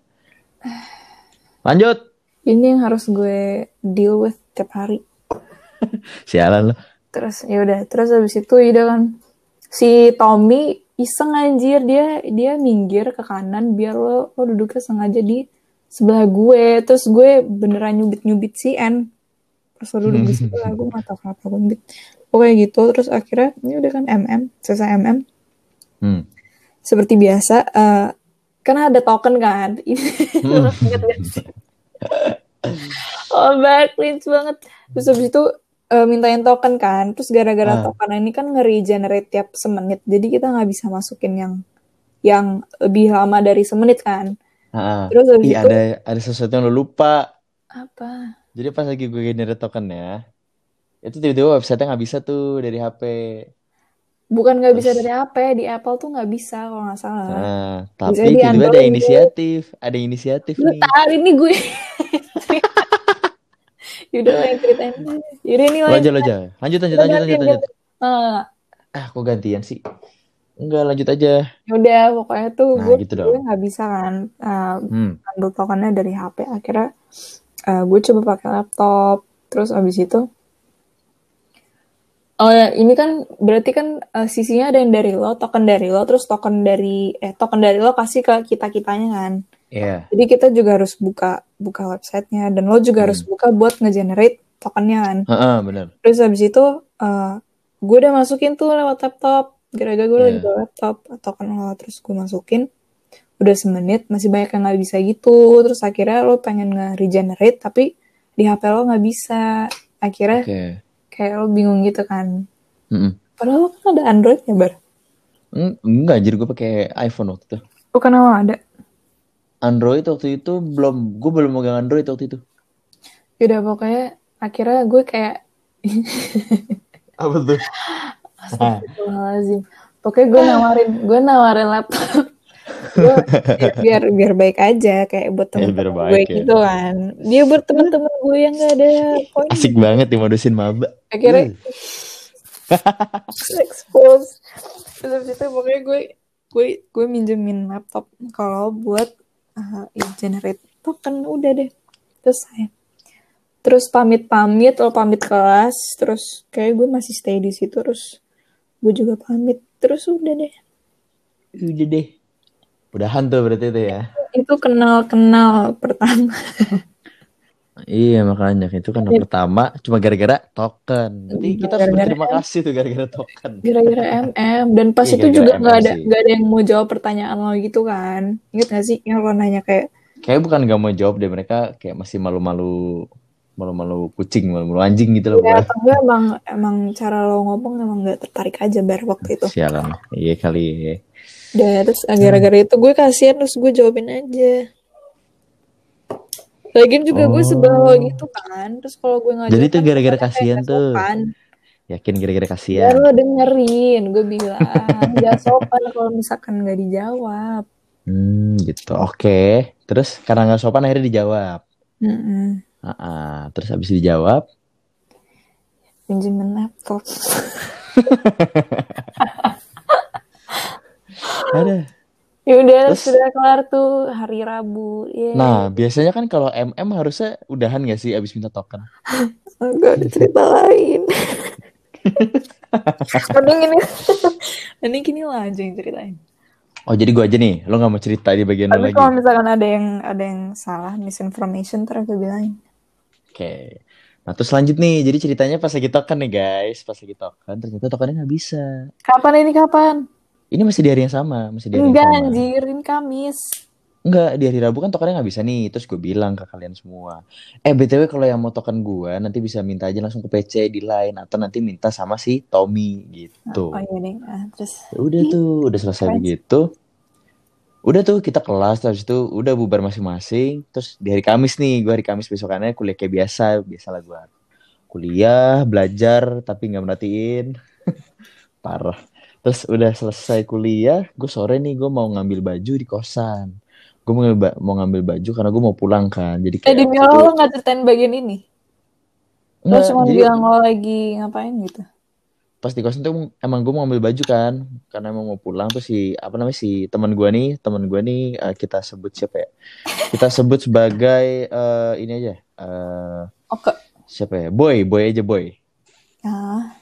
Lanjut. Ini yang harus gue deal with tiap hari. Sialan lo. terus ya udah terus habis itu ya kan si Tommy iseng anjir dia dia minggir ke kanan biar lo lo duduknya sengaja di sebelah gue terus gue beneran nyubit nyubit si N lo duduk di sebelah gue nggak tahu kenapa gue pokoknya gitu terus akhirnya ini udah kan MM selesai MM Hmm. seperti biasa eh karena ada token kan? Hmm. oh banget cringe banget. Terus habis itu eh, mintain token kan? Terus gara-gara Ah. token ini kan nge-regenerate tiap semenit. Jadi kita nggak bisa masukin yang yang lebih lama dari semenit kan? Ah, terus habis Ih, itu ada ada sesuatu yang lo lupa. apa Jadi pas lagi gue generate token ya, itu tiba-tiba website nggak bisa tuh dari HP. bukan nggak bisa dari HP di Apple tuh nggak bisa kalau nggak salah Nah, tapi tiba-tiba ada inisiatif, ada inisiatif lu nih. tahu ini gue Yaudah lah yang ceritain Yaudah ini Lanjut aja, lanjut lanjut lanjut lanjut lanjut. Ah, Ah, kok gantian sih? Enggak, lanjut aja. Yaudah pokoknya tuh Nah, gue gitu gue dong. nggak bisa kan uh, Hmm. ambil tokennya dari HP akhirnya uh, gue coba pakai laptop terus abis itu oh ya ini kan berarti kan uh, sisinya ada yang dari lo token dari lo terus token dari eh token dari lo kasih ke kita kitanya kan Iya. jadi kita juga harus buka buka websitenya dan lo juga harus Hmm. buka buat ngegenerate tokennya kan Heeh, benar. terus abis itu uh, gue udah masukin tuh lewat laptop gara-gara gue lagi Iya. bawa laptop token lo terus gue masukin udah semenit masih banyak yang nggak bisa gitu terus akhirnya lo pengen nge-regenerate tapi di HP lo nggak bisa akhirnya Oke. kayak lo bingung gitu kan Mm-mm. padahal lo kan ada Android ya bar Eng- Enggak, jadi gue pakai iPhone waktu itu. bukan lo ada Android waktu itu belum, gue belum megang Android waktu itu. Yaudah pokoknya akhirnya gue kayak Apa tuh? Astagfirullahaladzim. Pokoknya gue nawarin, gue nawarin laptop. Gue biar biar baik aja kayak buat Ya, biar temen-temen gue baik ya. gitu kan. Dia buat temen-temen gue yang gak ada poin. Asik banget dimodusin maba. Akhirnya expose. Terus itu pokoknya gue gue gue minjemin laptop kalau buat uh, ya, generate token udah deh selesai. Terus pamit-pamit, lo pamit kelas, terus kayak gue masih stay di situ, terus gue juga pamit, terus udah deh. Udah deh. Udahan tuh berarti itu ya. Itu kenal-kenal pertama. Iya makanya itu kan yang pertama cuma gara-gara token. Berarti kita harus Gara-gara berterima kasih tuh gara-gara token. Gara-gara MM dan pas Iya, itu juga nggak ada nggak ada yang mau jawab pertanyaan lo gitu kan. Ingat gak sih yang lo nanya kayak Kayak bukan gak mau jawab deh mereka kayak masih malu-malu malu-malu kucing, malu-malu anjing gitu loh. ya enggak emang emang cara lo ngomong emang nggak tertarik aja bar waktu itu. Sialan. Iya kali ya. Udah terus gara-gara itu gue kasihan terus gue jawabin aja. Lagian juga gue Oh. sebel lo gitu kan. Terus kalau gue nggak Jadi tuh gara-gara kasihan tuh. sopan. Yakin gara-gara Ya kasihan. lo dengerin, gue bilang gak sopan kalau misalkan nggak dijawab. Hmm, gitu. Oke. Terus karena nggak sopan akhirnya dijawab. Mm-mm. Ah, ah. terus habis dijawab, Pinjemin laptop. ada. Ya udah Terus? sudah kelar tuh hari Rabu. Yeay. Nah, biasanya kan kalau MM harusnya udahan gak sih abis minta token? Enggak ada cerita lain. Mending ini, mending gini lah aja yang ceritain. Oh, jadi gua aja nih. Lo nggak mau cerita di bagian Tapi lagi? kalau misalkan ada yang ada yang salah, misinformation, terus gue bilangin. Oke. Nah, terus lanjut nih. Jadi ceritanya pas lagi token nih, guys. Pas lagi token, ternyata tokennya nggak bisa. Kapan ini kapan? Ini masih di hari yang sama. Masih di hari Enggak yang sama. anjir, ini Kamis. Enggak, di hari Rabu kan tokennya nggak bisa nih. Terus gue bilang ke kalian semua. Eh, BTW kalau yang mau token gua, nanti bisa minta aja langsung ke PC di line. Atau nanti minta sama si Tommy gitu. Oh iya deh. Ah, terus Ya udah tuh, udah selesai Keren. begitu. Udah tuh kita kelas terus itu udah bubar masing-masing. Terus di hari Kamis nih, gua hari Kamis besokannya kuliah kayak biasa, biasalah gua. Kuliah, belajar tapi nggak merhatiin. Parah. Terus udah selesai kuliah, gue sore nih gue mau ngambil baju di kosan. Gue mau ngambil, mau ngambil baju karena gue mau pulang kan. Jadi eh kayak demi waktu Allah lo nggak ceritain bagian ini? Lo cuma jadi bilang lo lagi ngapain gitu? pas di kosan tuh emang gue mau ngambil baju kan karena emang mau pulang tuh si apa namanya si teman gue nih teman gue nih eh, kita sebut siapa ya kita sebut sebagai eh, ini aja eh Oke. siapa ya boy boy aja boy Ah,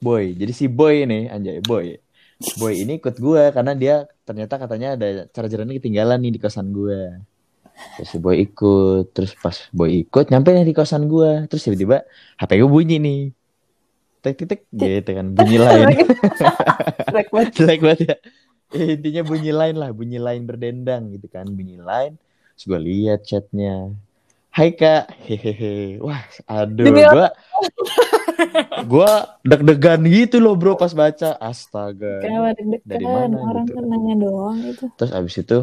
boy jadi si boy ini anjay boy. Boy ini ikut gue karena dia ternyata katanya ada chargerannya ketinggalan nih di kosan gue terus si boy ikut terus pas boy ikut nyampe nih di kosan gue terus tiba-tiba hp gue bunyi nih. Tek gitu kan bunyi lain. Jelek banget. jelek banget ya. Eh, intinya bunyi lain lah bunyi lain berdendang gitu kan bunyi lain. Terus gue lihat chatnya. Hai kak. Hehehe. Wah aduh gue gue deg-degan gitu loh bro pas baca astaga Kenapa Dari mana Orang gitu? nanya doang itu. terus abis itu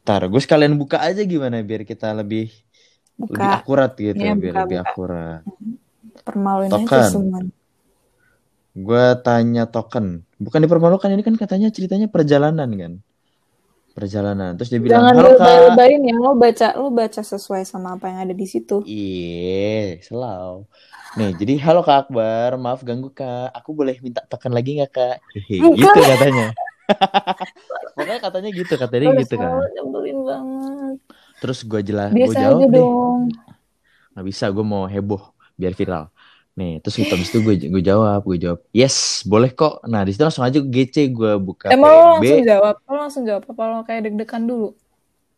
tar gue sekalian buka aja gimana biar kita lebih lebih Buka akurat gitu Iya, biar buka, lebih buka. akurat permaluin Token. aja semua. gue tanya token bukan dipermalukan ini kan katanya ceritanya perjalanan kan perjalanan terus dia bilang Jangan halo ya, lo baca lo baca sesuai sama apa yang ada di situ. Iya, selalu. Nih, jadi halo Kak Akbar, maaf ganggu Kak. Aku boleh minta token lagi nggak Kak? Hehe, Enggak. gitu katanya. Pokoknya katanya gitu, katanya Aduh, gitu kan. nyebelin banget. Terus gue jelas, gue jawab deh. dong. Nggak bisa, gue mau heboh biar viral. Nih, terus habis itu gue gue jawab, gue jawab, yes, boleh kok. Nah, di situ langsung aja GC gue buka Emang lo PNB. langsung jawab? Lo langsung jawab apa lo kayak deg-degan dulu?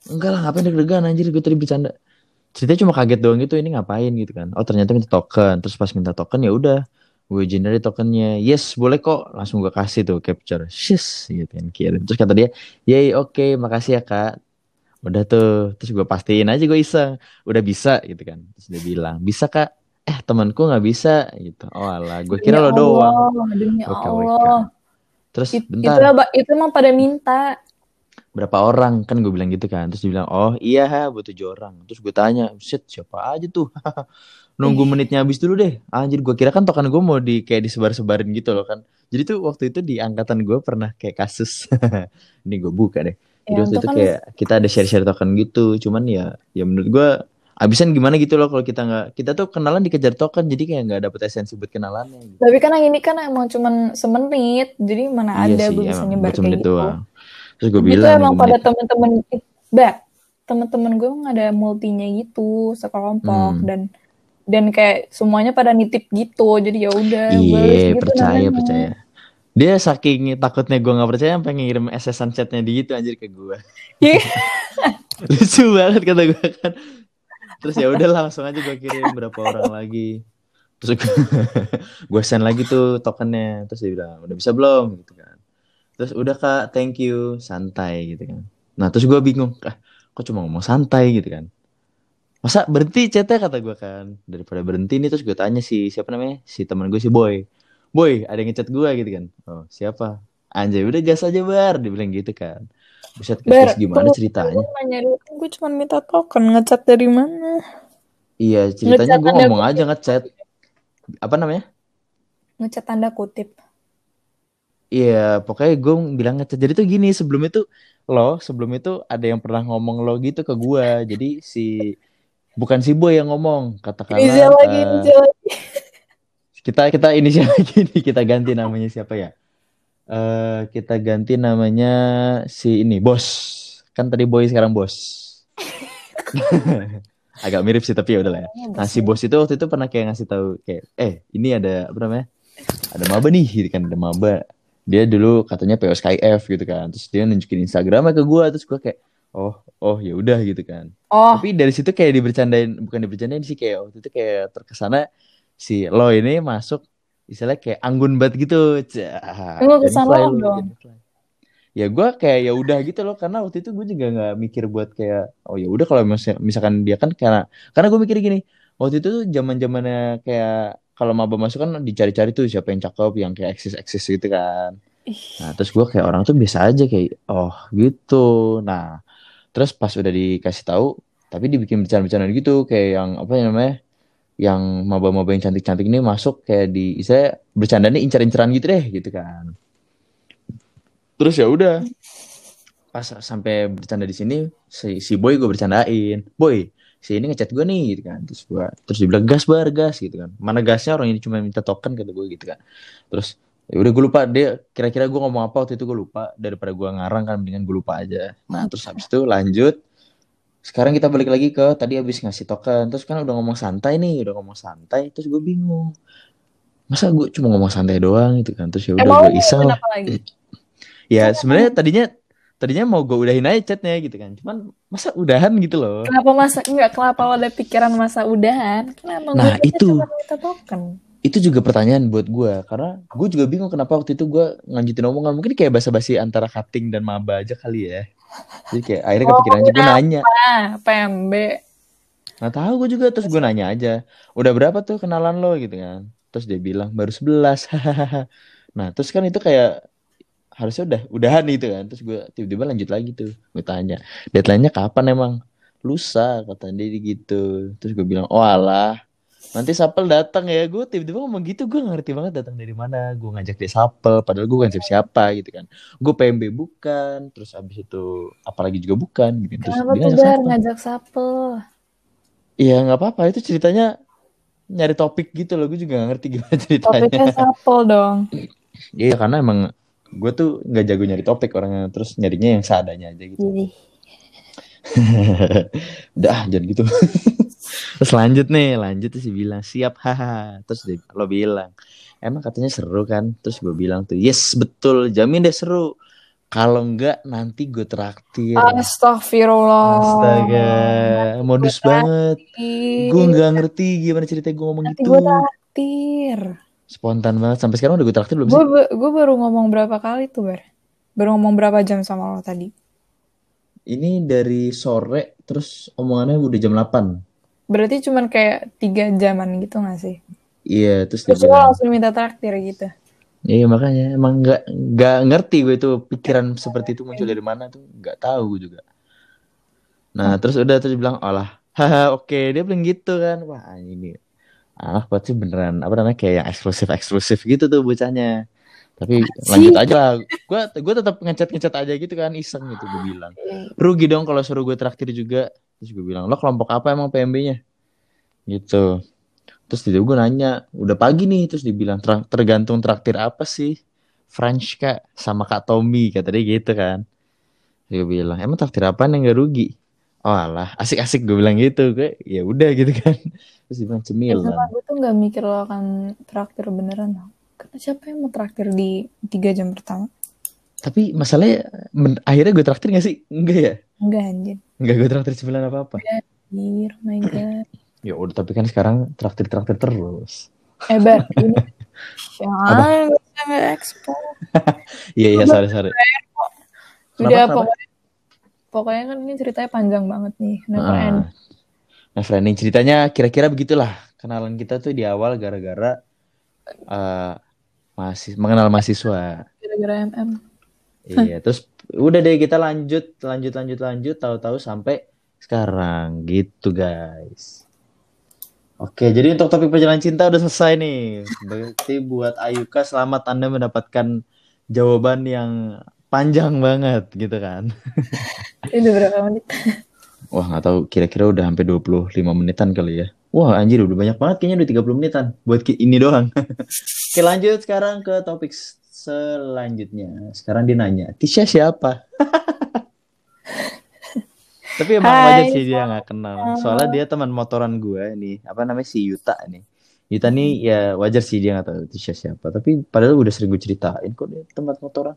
Enggak lah, ngapain deg-degan anjir, gue tadi bercanda. Ceritanya cuma kaget doang gitu, ini ngapain gitu kan. Oh ternyata minta token, terus pas minta token ya udah. Gue generate tokennya, yes boleh kok. Langsung gue kasih tuh capture, shis gitu kan kirim. Terus kata dia, yay oke makasih ya kak. Udah tuh, terus gue pastiin aja gue iseng. Udah bisa gitu kan. Terus dia bilang, bisa kak. Eh temanku nggak bisa gitu. Oh alah, gue kira Demi lo doang. Allah, Demi Oke, Allah. Terus It- itu, bentar, apa- itu emang pada minta. berapa orang? Kan gue bilang gitu kan. Terus dia bilang oh iya ha buat tujuh orang. Terus gue tanya shit siapa aja tuh? Nunggu menitnya habis dulu deh. Anjir gue kira kan token gue mau di kayak disebar-sebarin gitu loh kan. Jadi tuh waktu itu di angkatan gue pernah kayak kasus. Ini gue buka deh. Jadi Ya, waktu itu itu kan kayak kita ada share-share token gitu. Cuman ya ya menurut gue abisan gimana gitu loh kalau kita nggak kita tuh kenalan dikejar token jadi kayak nggak dapet esensi buat kenalannya gitu. Tapi kan yang ini kan emang cuman semenit, jadi mana iya ada sih gue bisa nyebar kayak gitu. doang terus gue Itu bilang emang nunggu pada temen-temen, Mbak, temen-temen gue emang ada multinya gitu, sekelompok Hmm. dan dan kayak semuanya pada nitip gitu, jadi ya udah Iya, gitu percaya, namanya. percaya. Dia saking takutnya gue nggak percaya sampai ngirim SS-an chatnya di gitu anjir ke gue. Iya. Lucu banget kata gue kan. Terus ya udah langsung aja gue kirim berapa orang lagi. Terus gue, send lagi tuh tokennya. Terus dia bilang, udah bisa belum? Gitu kan. Terus udah kak, thank you, santai gitu kan. Nah terus gue bingung, ah, kok cuma ngomong santai gitu kan. Masa berhenti chatnya kata gue kan. Daripada berhenti nih terus gue tanya si siapa namanya? Si teman gue si Boy. Boy, ada yang ngechat gue gitu kan. Oh, siapa? Anjay, udah gas aja bar, dia bilang gitu kan. Buset, gas gimana tunggu, ceritanya? Gue nanya dulu, kan gue cuma minta token, ngechat dari mana? Iya, ceritanya gue ngomong kutip. aja ngechat. Apa namanya? Ngechat tanda kutip. Iya, pokoknya gue bilang ngechat. Jadi tuh gini, sebelum itu lo, sebelum itu ada yang pernah ngomong lo gitu ke gue. Jadi si bukan si Boy yang ngomong, katakanlah Inisial lagi, inisial lagi. kita kita inisial lagi nih, kita ganti namanya siapa ya? Eh kita ganti namanya si ini, Bos. Kan tadi Boy sekarang Bos. Agak mirip sih tapi ya udahlah ya. Nah si bos itu waktu itu pernah kayak ngasih tahu kayak eh ini ada apa namanya ada maba nih gitu kan ada maba dia dulu katanya PO SkyF gitu kan terus dia nunjukin Instagramnya ke gue terus gue kayak oh oh ya udah gitu kan Oh, tapi dari situ kayak dibercandain bukan dibercandain sih kayak waktu itu kayak terkesana si lo ini masuk istilahnya kayak anggun banget gitu. Lu lo lu, dong. ya gue kayak ya udah gitu loh. Karena waktu itu gue juga nggak mikir buat kayak oh ya udah kalau misal- misalkan dia kan karena karena gue mikir gini waktu itu tuh zaman zamannya kayak kalau maba masuk kan dicari-cari tuh siapa yang cakep yang kayak eksis eksis gitu kan. Nah terus gue kayak orang tuh biasa aja kayak oh gitu. Nah terus pas udah dikasih tahu tapi dibikin bercanda-bercanda gitu kayak yang apa namanya yang maba-maba yang cantik-cantik ini masuk kayak di saya bercandanya incer-inceran gitu deh gitu kan. Terus ya udah pas sampai bercanda di sini si si boy gue bercandain boy si ini ngechat gue nih gitu kan. Terus gue terus dia bilang gas bar gas gitu kan. Mana gasnya? Orang ini cuma minta token kata gue gitu kan. Terus ya udah gue lupa dia kira-kira gue ngomong apa waktu itu gue lupa. Daripada gue ngarang kan mendingan gue lupa aja. Nah terus habis itu lanjut sekarang kita balik lagi ke tadi habis ngasih token. Terus kan udah ngomong santai nih udah ngomong santai terus gue bingung. Masa gue cuma ngomong santai doang gitu kan? Terus ya udah gue iseng ngomongin lah apa lagi? ya sebenarnya tadinya tadinya mau gue udahin aja chatnya gitu kan. Cuman masa udahan gitu loh. Kenapa masa enggak kenapa ada pikiran masa udahan? Kenapa Nah, gue itu. cuma minta token? itu juga pertanyaan buat gue karena gue juga bingung kenapa waktu itu gue nganjutin omongan. Mungkin kayak basa-basi antara cutting dan maba aja kali ya jadi kayak akhirnya Oh, kepikiran juga kenapa? nanya. PMB. nggak tahu gue juga terus gue nanya aja. Udah berapa tuh kenalan lo gitu kan. Terus dia bilang baru 11 hahaha nah terus kan itu kayak harusnya udah udahan gitu kan. Terus gue tiba-tiba lanjut lagi tuh gue tanya deadline-nya kapan emang? Lusa kata dia gitu. Terus gue bilang oh alah nanti Sapel datang ya gue tiba-tiba ngomong gitu gue ngerti banget datang dari mana gue ngajak dia Sapel padahal gue kan siapa siapa gitu kan gue PMB bukan terus abis itu apalagi juga bukan gitu terus Kenapa dia ngajak Sapel. ngajak Sapel? Iya nggak apa-apa itu ceritanya nyari topik gitu loh gue juga gak ngerti gimana ceritanya. Topiknya Sapel dong. Iya karena emang gue tuh nggak jago nyari topik orangnya terus nyarinya yang seadanya aja gitu. Jadi, Udah ah, jangan gitu. terus lanjut nih lanjut terus dia bilang. Siap haha terus dia, lo bilang emang katanya seru kan? Terus gue bilang tuh yes betul. Jamin deh seru. Kalau enggak nanti gue traktir. Astagfirullah. astaga modus Gue banget gue nggak ngerti gimana ceritanya gue ngomong Nanti gitu. gue traktir. spontan banget. Sampai sekarang udah gue traktir belum Gue sih gue baru ngomong berapa kali tuh Bar? Baru ngomong berapa jam sama lo tadi? Ini dari sore terus omongannya udah jam 8 Berarti cuman kayak tiga jaman gitu gak sih? iya terus dia Terus lo bilang langsung minta traktir gitu. iya makanya. Emang nggak nggak ngerti gue itu pikiran seperti itu muncul dari mana tuh. Nggak tahu gue juga. Nah terus udah terus dia bilang olah haha oke. Dia bilang gitu kan. Wah ini buat sih beneran apa namanya kayak yang eksklusif eksklusif gitu tuh bocahnya tapi lanjut aja lah. Gue gue tetap ngechat ngechat aja gitu kan iseng gitu gue bilang. Rugi dong kalau suruh gue traktir juga. Terus gue bilang lo kelompok apa emang PMB-nya gitu. Terus tiba gue nanya udah pagi nih. Terus dibilang "Ter- tergantung traktir apa sih? French kak sama kak Tommy kata dia gitu kan. Gue bilang emang traktir apa yang gak rugi? Oh alah asik-asik gue bilang gitu. Gue ya udah gitu kan. Terus dia bilang Ya, cemilan. Sama gue tuh gak mikir lo akan traktir beneran. Karena siapa yang mau traktir di tiga jam pertama? tapi masalahnya men- akhirnya gue traktir gak sih enggak ya Enggak anjir. enggak gue traktir cemilan apa apa Anjir, oh my god. ya udah tapi kan sekarang traktir traktir terus Eh, Bar, ini. Jangan, iya iya sorry sorry Udah, kenapa? pokoknya, pokoknya kan ini ceritanya panjang banget nih. Never Ah. end. Nah, Frenning ceritanya kira-kira begitulah. Kenalan kita tuh di awal gara-gara eh masih mengenal mahasiswa. Gara-gara MM. Iya, terus udah deh kita lanjut, lanjut, lanjut, lanjut, tahu-tahu sampai sekarang gitu guys. Oke, jadi untuk topik perjalanan cinta udah selesai nih. Berarti buat Ayuka selamat Anda mendapatkan jawaban yang panjang banget gitu kan. Ini berapa menit? Wah nggak tahu kira-kira udah hampir 25 menitan kali ya. Wah anjir udah banyak banget kayaknya udah 30 menitan buat ini doang. Oke lanjut sekarang ke topik selanjutnya. Sekarang dia nanya, Tisha siapa? Tapi emang Hai, wajar sih dia nggak kenal. Soalnya dia teman motoran gue nih, apa namanya si Yuta nih. Yuta nih ya wajar sih dia nggak tahu Tisha siapa. Tapi padahal udah sering gue ceritain kok dia tempat motoran.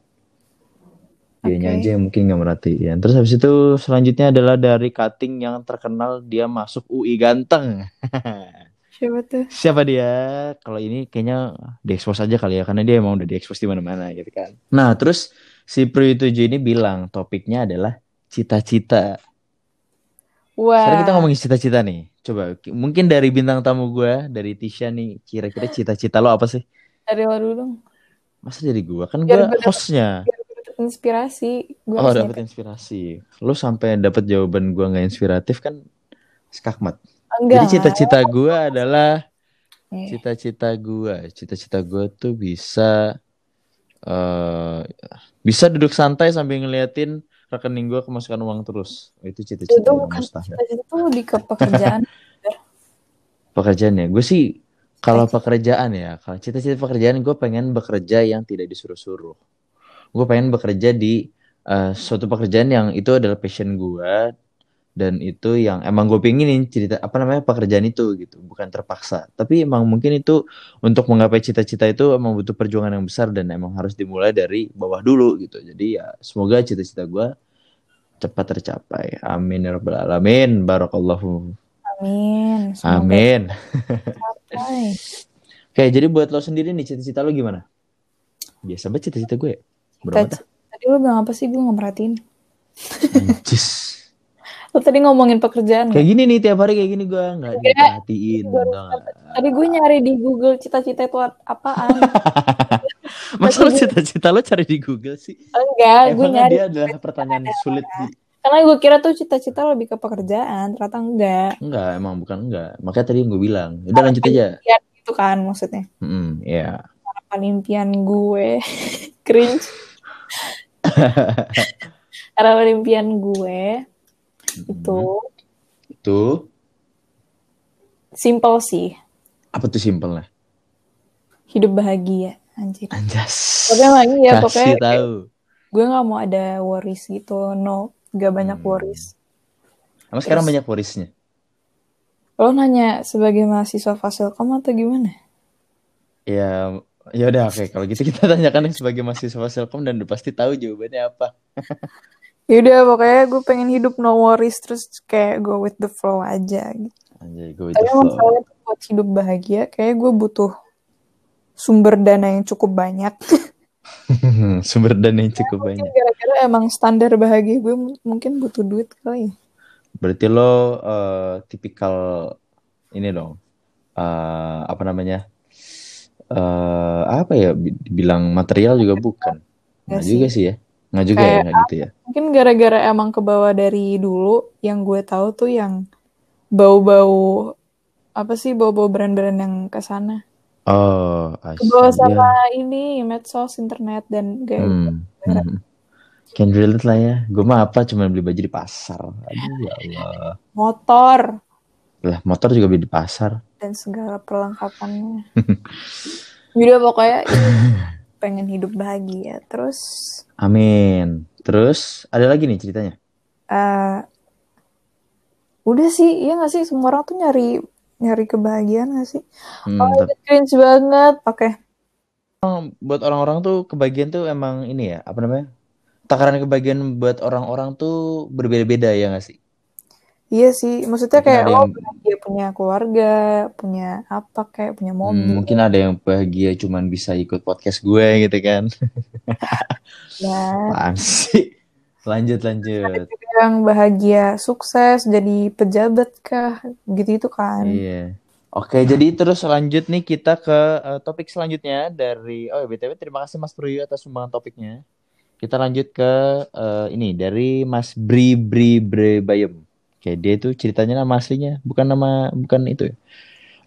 Dianya Oke. aja yang mungkin nggak merhatiin. Terus habis itu selanjutnya adalah dari cutting yang terkenal dia masuk UI ganteng. Siapa tuh? Siapa dia? Kalau ini kayaknya diekspos aja kali ya karena dia emang udah diekspos di mana-mana gitu kan. Nah, terus si Pri 7 ini bilang topiknya adalah cita-cita. Wah. Sekarang kita ngomongin cita-cita nih. Coba ki- mungkin dari bintang tamu gue, dari Tisha nih, kira-kira cita-cita lo apa sih? Dari lo dulu dong. Masa dari gue? Kan gue hostnya. Biar inspirasi. Gue Oh, dapet inspirasi. Lo sampai dapet jawaban gue nggak inspiratif kan skakmat. Enggak. Jadi cita-cita gue adalah Eh, cita-cita gue, cita-cita gue tuh bisa eh bisa duduk santai sambil ngeliatin rekening gue kemasukan uang terus. Itu itu cita-cita yang bukan cita-cita tuh di ke pekerjaan. Pekerjaan ya, gue sih kalau pekerjaan ya, kalau cita-cita pekerjaan gue pengen bekerja yang tidak disuruh-suruh. Gue pengen bekerja di eh, suatu pekerjaan yang itu adalah passion gue dan itu yang emang gue pinginin cerita apa namanya pekerjaan itu gitu. Bukan terpaksa. Tapi emang mungkin itu untuk menggapai cita-cita itu emang butuh perjuangan yang besar dan emang harus dimulai dari bawah dulu gitu. Jadi ya semoga cita-cita gue cepat tercapai. Amin ya rabbal alamin. Barakallahu. Amin. Semoga amin. oke jadi buat lo sendiri nih cita-cita lo gimana? Biasa banget cita-cita gue. ya Amat Tadi, tadi lu bilang apa sih? Gue nggak merhatiin. Anjis. Lo tadi ngomongin pekerjaan kayak gini nih tiap hari kayak gini gue nggak Enggak. diperhatiin? Tadi gue nyari di Google cita-cita itu apaan? Masa lo cita-cita lo cari di Google sih? Enggak, gue Emang nyari. dia adalah pertanyaan sulit di... Karena gue kira tuh cita-cita lebih ke pekerjaan, ternyata enggak. Enggak, emang bukan enggak. Makanya tadi yang gue bilang. Udah lanjut aja. Ya, itu kan maksudnya. Hmm, ya. Harapan impian gue. Cringe. Harapan impian gue itu Itu simple sih. apa tuh simpel lah? Hidup bahagia. Anjir. Anjas. Tapi emang iya, Kasih pokoknya tahu. gue gak mau ada worries gitu. No, gak banyak Hmm. worries. Emang sekarang banyak warisnya. Lo nanya sebagai mahasiswa fasilkom atau gimana? Ya, ya udah oke. Kalau gitu kita tanyakan sebagai mahasiswa Selkom dan udah pasti tahu jawabannya apa. Yaudah pokoknya gue pengen hidup no worries terus kayak go with the flow aja gitu. Anjay, gue with Tapi the masalahnya buat hidup bahagia kayak gue butuh sumber dana yang cukup banyak. Sumber dana yang cukup Mungkin banyak. gara-gara emang standar bahagia gue mungkin butuh duit kali ya. Berarti lo eh, tipikal ini dong. eh, apa namanya? Eh apa ya? bi- Bilang material juga bukan. Nggak Nggak juga sih ya. Nggak juga ya, Kayak nggak gitu ya. Mungkin gara-gara emang ke bawah dari dulu yang gue tahu tuh yang bau-bau apa sih bau-bau brand-brand yang ke sana. Oh, I Ke bawah see. sama Ya. ini medsos, internet dan kayak Hmm. hmm. Can relate lah ya. Gue mah apa cuma beli baju di pasar. Aduh ya Allah. motor Lah motor juga beli di pasar. dan segala perlengkapannya. Udah pokoknya pengen hidup bahagia. Terus Amin. Terus ada lagi nih ceritanya. eh udah sih, iya gak sih? Semua orang tuh nyari nyari kebahagiaan gak sih? Hmm, Oh, tapi cringe banget. Oke, buat orang-orang tuh kebagian tuh emang ini ya, apa namanya? Takaran kebagian buat orang-orang tuh berbeda-beda ya gak sih? Iya sih. Maksudnya Mungkin kayak ada lo yang bahagia punya keluarga, punya apa kayak punya hmm, mobil. mungkin ada yang bahagia cuman bisa ikut podcast gue gitu kan. Ya, Apaan sih? Lanjut ada lanjut. juga yang bahagia sukses jadi pejabat kah? Gitu itu kan. Iya. Oke, jadi terus lanjut nih kita ke eh, topik selanjutnya dari oh ya BTW terima kasih Mas Pruyo atas sumbangan topiknya. Kita lanjut ke eh, ini dari Mas Bri Bri Bre Bayem. Oke, dia itu ceritanya nama aslinya, bukan nama bukan itu ya.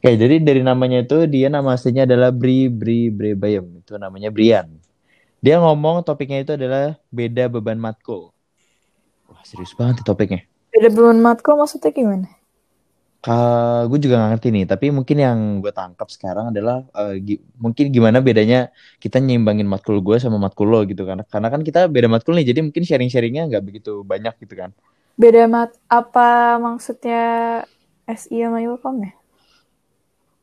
Oke, jadi dari namanya itu dia nama aslinya adalah Bri Bri Bre Bayem. Itu namanya Brian. Dia ngomong topiknya itu adalah beda beban matkul. Wah, serius banget topiknya. Beda beban matkul maksudnya gimana? Ka, gue juga gak ngerti nih, tapi mungkin yang gue tangkap sekarang adalah eh, gi- mungkin gimana bedanya kita nyimbangin matkul gue sama matkul lo gitu kan. Karena kan kita beda matkul nih, jadi mungkin sharing-sharingnya nggak begitu banyak gitu kan. Beda mat apa maksudnya SI sama Ilkom ya?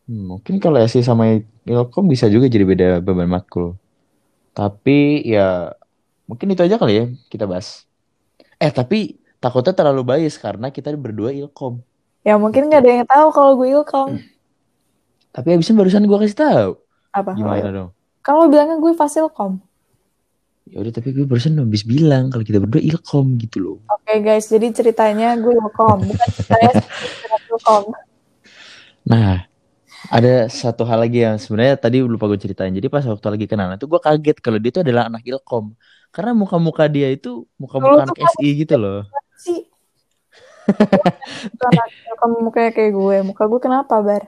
Hmm, mungkin kalau SI sama Ilkom bisa juga jadi beda beban matkul. Tapi ya mungkin itu aja kali ya kita bahas. Eh tapi takutnya terlalu bias karena kita berdua Ilkom. Ya mungkin nggak ada yang tahu kalau gue Ilkom. Tapi abisnya barusan gue kasih tahu. Apa? Gimana dong? Lo bilangnya gue Fasilkom. Ya udah tapi gue barusan habis bilang kalau kita berdua Ilkom gitu loh. Oke guys, jadi ceritanya gue Ilkom, bukan ceritanya cerita Ilkom. Nah, ada satu hal lagi yang sebenarnya tadi lupa gue ceritain. Jadi pas waktu lagi kenalan itu gue kaget kalau dia itu adalah anak Ilkom. Karena muka-muka dia itu muka-muka anak SI gitu loh. sih. Anak Ilkom mukanya kayak gue. Muka gue kenapa, Bar?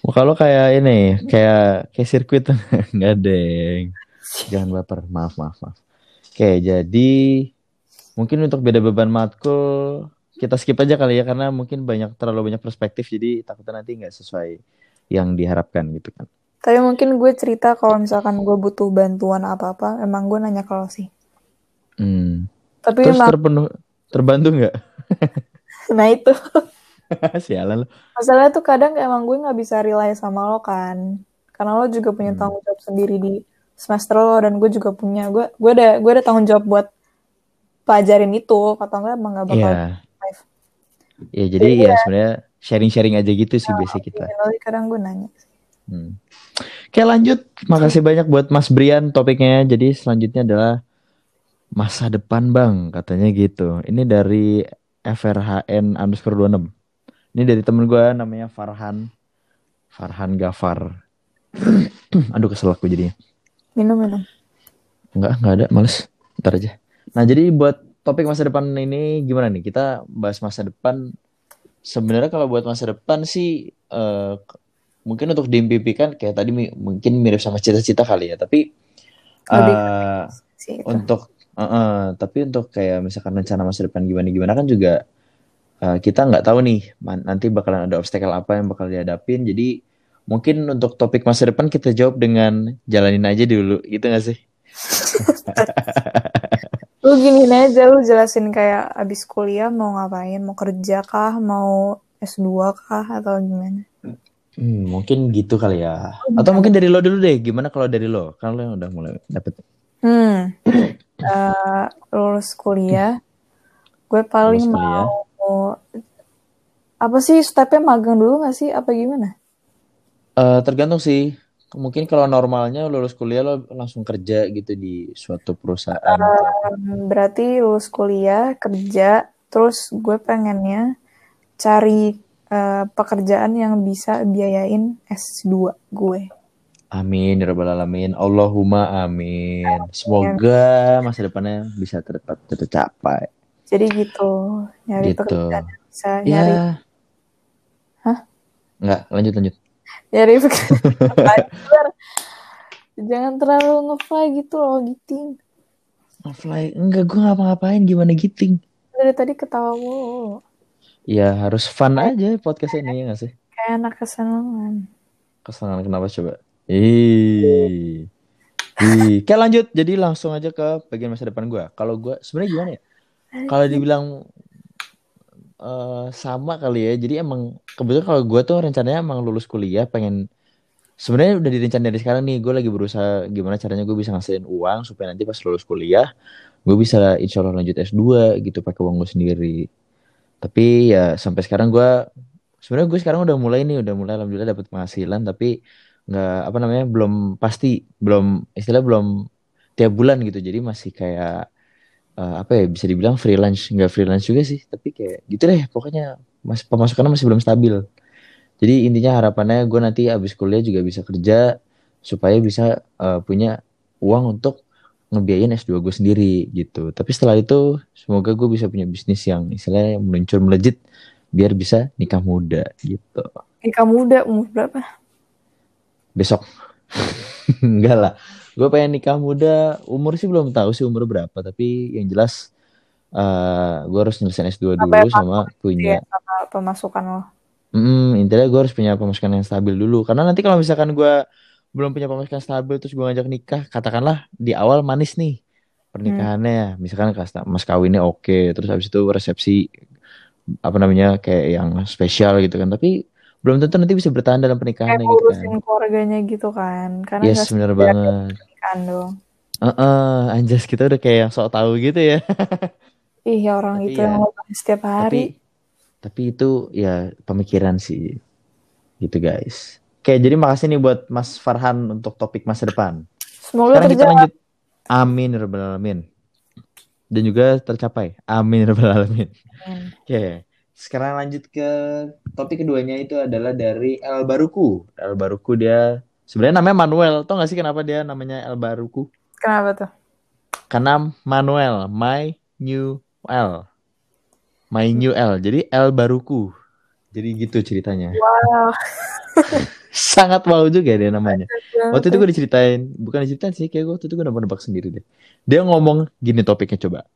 Muka lo kayak ini, kayak kayak sirkuit. Enggak, Deng. Jangan baper. Maaf, maaf, maaf. Oke, jadi mungkin untuk beda beban matkul kita skip aja kali ya karena mungkin banyak terlalu banyak perspektif jadi takutnya nanti nggak sesuai yang diharapkan gitu kan. Tapi mungkin gue cerita kalau misalkan gue butuh bantuan apa-apa, emang gue nanya ke lo sih. Hmm. Tapi Terus emang terpenuh terbantu nggak? nah itu Sialan lo. masalahnya tuh kadang emang gue nggak bisa rely sama lo kan karena lo juga punya Hmm. tanggung jawab sendiri di semester lo dan gue juga punya gue gue ada gue ada tanggung jawab buat pelajarin itu kata enggak emang nggak bakal Iya. live Ya jadi ya sebenarnya sharing-sharing aja gitu sih biasa kita. Kadang gue nanya Hmm. Oke lanjut. Makasih banyak buat Mas Brian topiknya. Jadi selanjutnya adalah masa depan bang katanya gitu. Ini dari FRHN underscore 26. Ini dari temen gue namanya Farhan. Farhan Gafar. Aduh kesel aku jadinya. Minum minum Enggak, enggak ada, males. Ntar aja. Nah, jadi buat topik masa depan ini gimana nih? Kita bahas masa depan. Sebenarnya kalau buat masa depan sih eh, mungkin untuk diimpikan kayak tadi mi- mungkin mirip sama cita-cita kali ya. Tapi Lebih sih itu. untuk eh, eh, tapi untuk kayak misalkan rencana masa depan gimana gimana kan juga eh, kita nggak tahu nih nanti bakalan ada obstacle apa yang bakal dihadapin. Jadi mungkin untuk topik masa depan kita jawab dengan jalanin aja dulu, gitu nggak sih? lu giniin aja lu jelasin kayak abis kuliah mau ngapain mau kerja kah mau S2 kah atau gimana Hmm, mungkin gitu kali ya. Atau mungkin dari lo dulu deh. Gimana kalau dari lo? Kan lo yang udah mulai dapet. hmm Eh, lulus kuliah gue paling Lulus kuliah. mau apa sih stepnya magang dulu gak sih apa gimana Eh, tergantung sih. Mungkin kalau normalnya lulus kuliah lo langsung kerja gitu di suatu perusahaan. Hmm, berarti lulus kuliah kerja terus gue pengennya cari eh, pekerjaan yang bisa biayain S2 gue Amin, ya rabbal alamin. Allahumma amin. Semoga masa depannya bisa tercapai. jadi gitu nyari Gitu. pekerjaan bisa nyari Ya. Hah? Enggak, lanjut lanjut. Nyari jangan terlalu ngefly gitu loh giting Fly, enggak gue ngapa-ngapain gimana giting. dari tadi ketawa mulu Ya harus fun aja podcast ini ya nggak sih? kayak anak kesenangan Kesenangan kenapa coba? Ih. Ih. Oke lanjut. Jadi langsung aja ke bagian masa depan gue. Kalau gue sebenarnya gimana ya? Kalau dibilang eh, sama kali ya. Jadi emang kebetulan kalau gue tuh rencananya emang lulus kuliah pengen sebenarnya udah direncanain dari sekarang nih. Gue lagi berusaha gimana caranya gue bisa ngasilin uang supaya nanti pas lulus kuliah gue bisa insya Allah lanjut S2 gitu pakai uang gue sendiri. Tapi ya sampai sekarang gue sebenarnya gue sekarang udah mulai nih udah mulai alhamdulillah dapat penghasilan tapi nggak apa namanya belum pasti belum istilah belum tiap bulan gitu jadi masih kayak eh, apa ya bisa dibilang freelance nggak freelance juga sih tapi kayak gitu deh pokoknya mas pemasukannya masih belum stabil. Jadi intinya harapannya gue nanti abis kuliah juga bisa kerja supaya bisa eh, punya uang untuk ngebiayain S2 gue sendiri gitu. Tapi setelah itu semoga gue bisa punya bisnis yang istilahnya meluncur melejit biar bisa nikah muda gitu. Nikah muda umur berapa? Besok enggak lah. Gue pengen nikah muda. Umur sih belum tahu sih umur berapa tapi yang jelas eh gue harus nyelesain S2 dulu Apa ya, sama punya. sama pemasukan lo? Mm, intinya gue harus punya pemasukan yang stabil dulu. Karena nanti kalau misalkan gue belum punya pemasukan stabil terus gue ngajak nikah katakanlah di awal manis nih pernikahannya. Misalkan kas- mas kawinnya oke terus habis itu resepsi apa namanya kayak yang spesial gitu kan. Tapi belum tentu nanti bisa bertahan dalam kayak pernikahannya gitu kan? keluarganya gitu kan. Karena yes sekedar banget. pernikahan dong. Heeh, anjas kita udah kayak yang sok tahu gitu ya. Ih ya orang Tapi itu ya, yang setiap tapi hari. tapi itu ya pemikiran sih. Gitu guys. Oke jadi makasih nih buat Mas Farhan untuk topik masa depan. Semoga sekarang kita terjawab lanjut. Amin rabbal alamin. Dan juga tercapai. Amin rabbal alamin. Amin. oke sekarang lanjut ke topik keduanya itu adalah dari El Baruku. El Baruku dia sebenarnya namanya Manuel. Tau gak sih kenapa dia namanya El Baruku? Kenapa tuh? Karena Manuel my new L. My new L. Jadi El Baruku. Jadi gitu ceritanya. Wow. Sangat wow juga dia namanya. Waktu itu gue diceritain bukan diceritain sih kayak gue waktu itu gue nebak-nebak sendiri deh. Dia ngomong gini topiknya coba.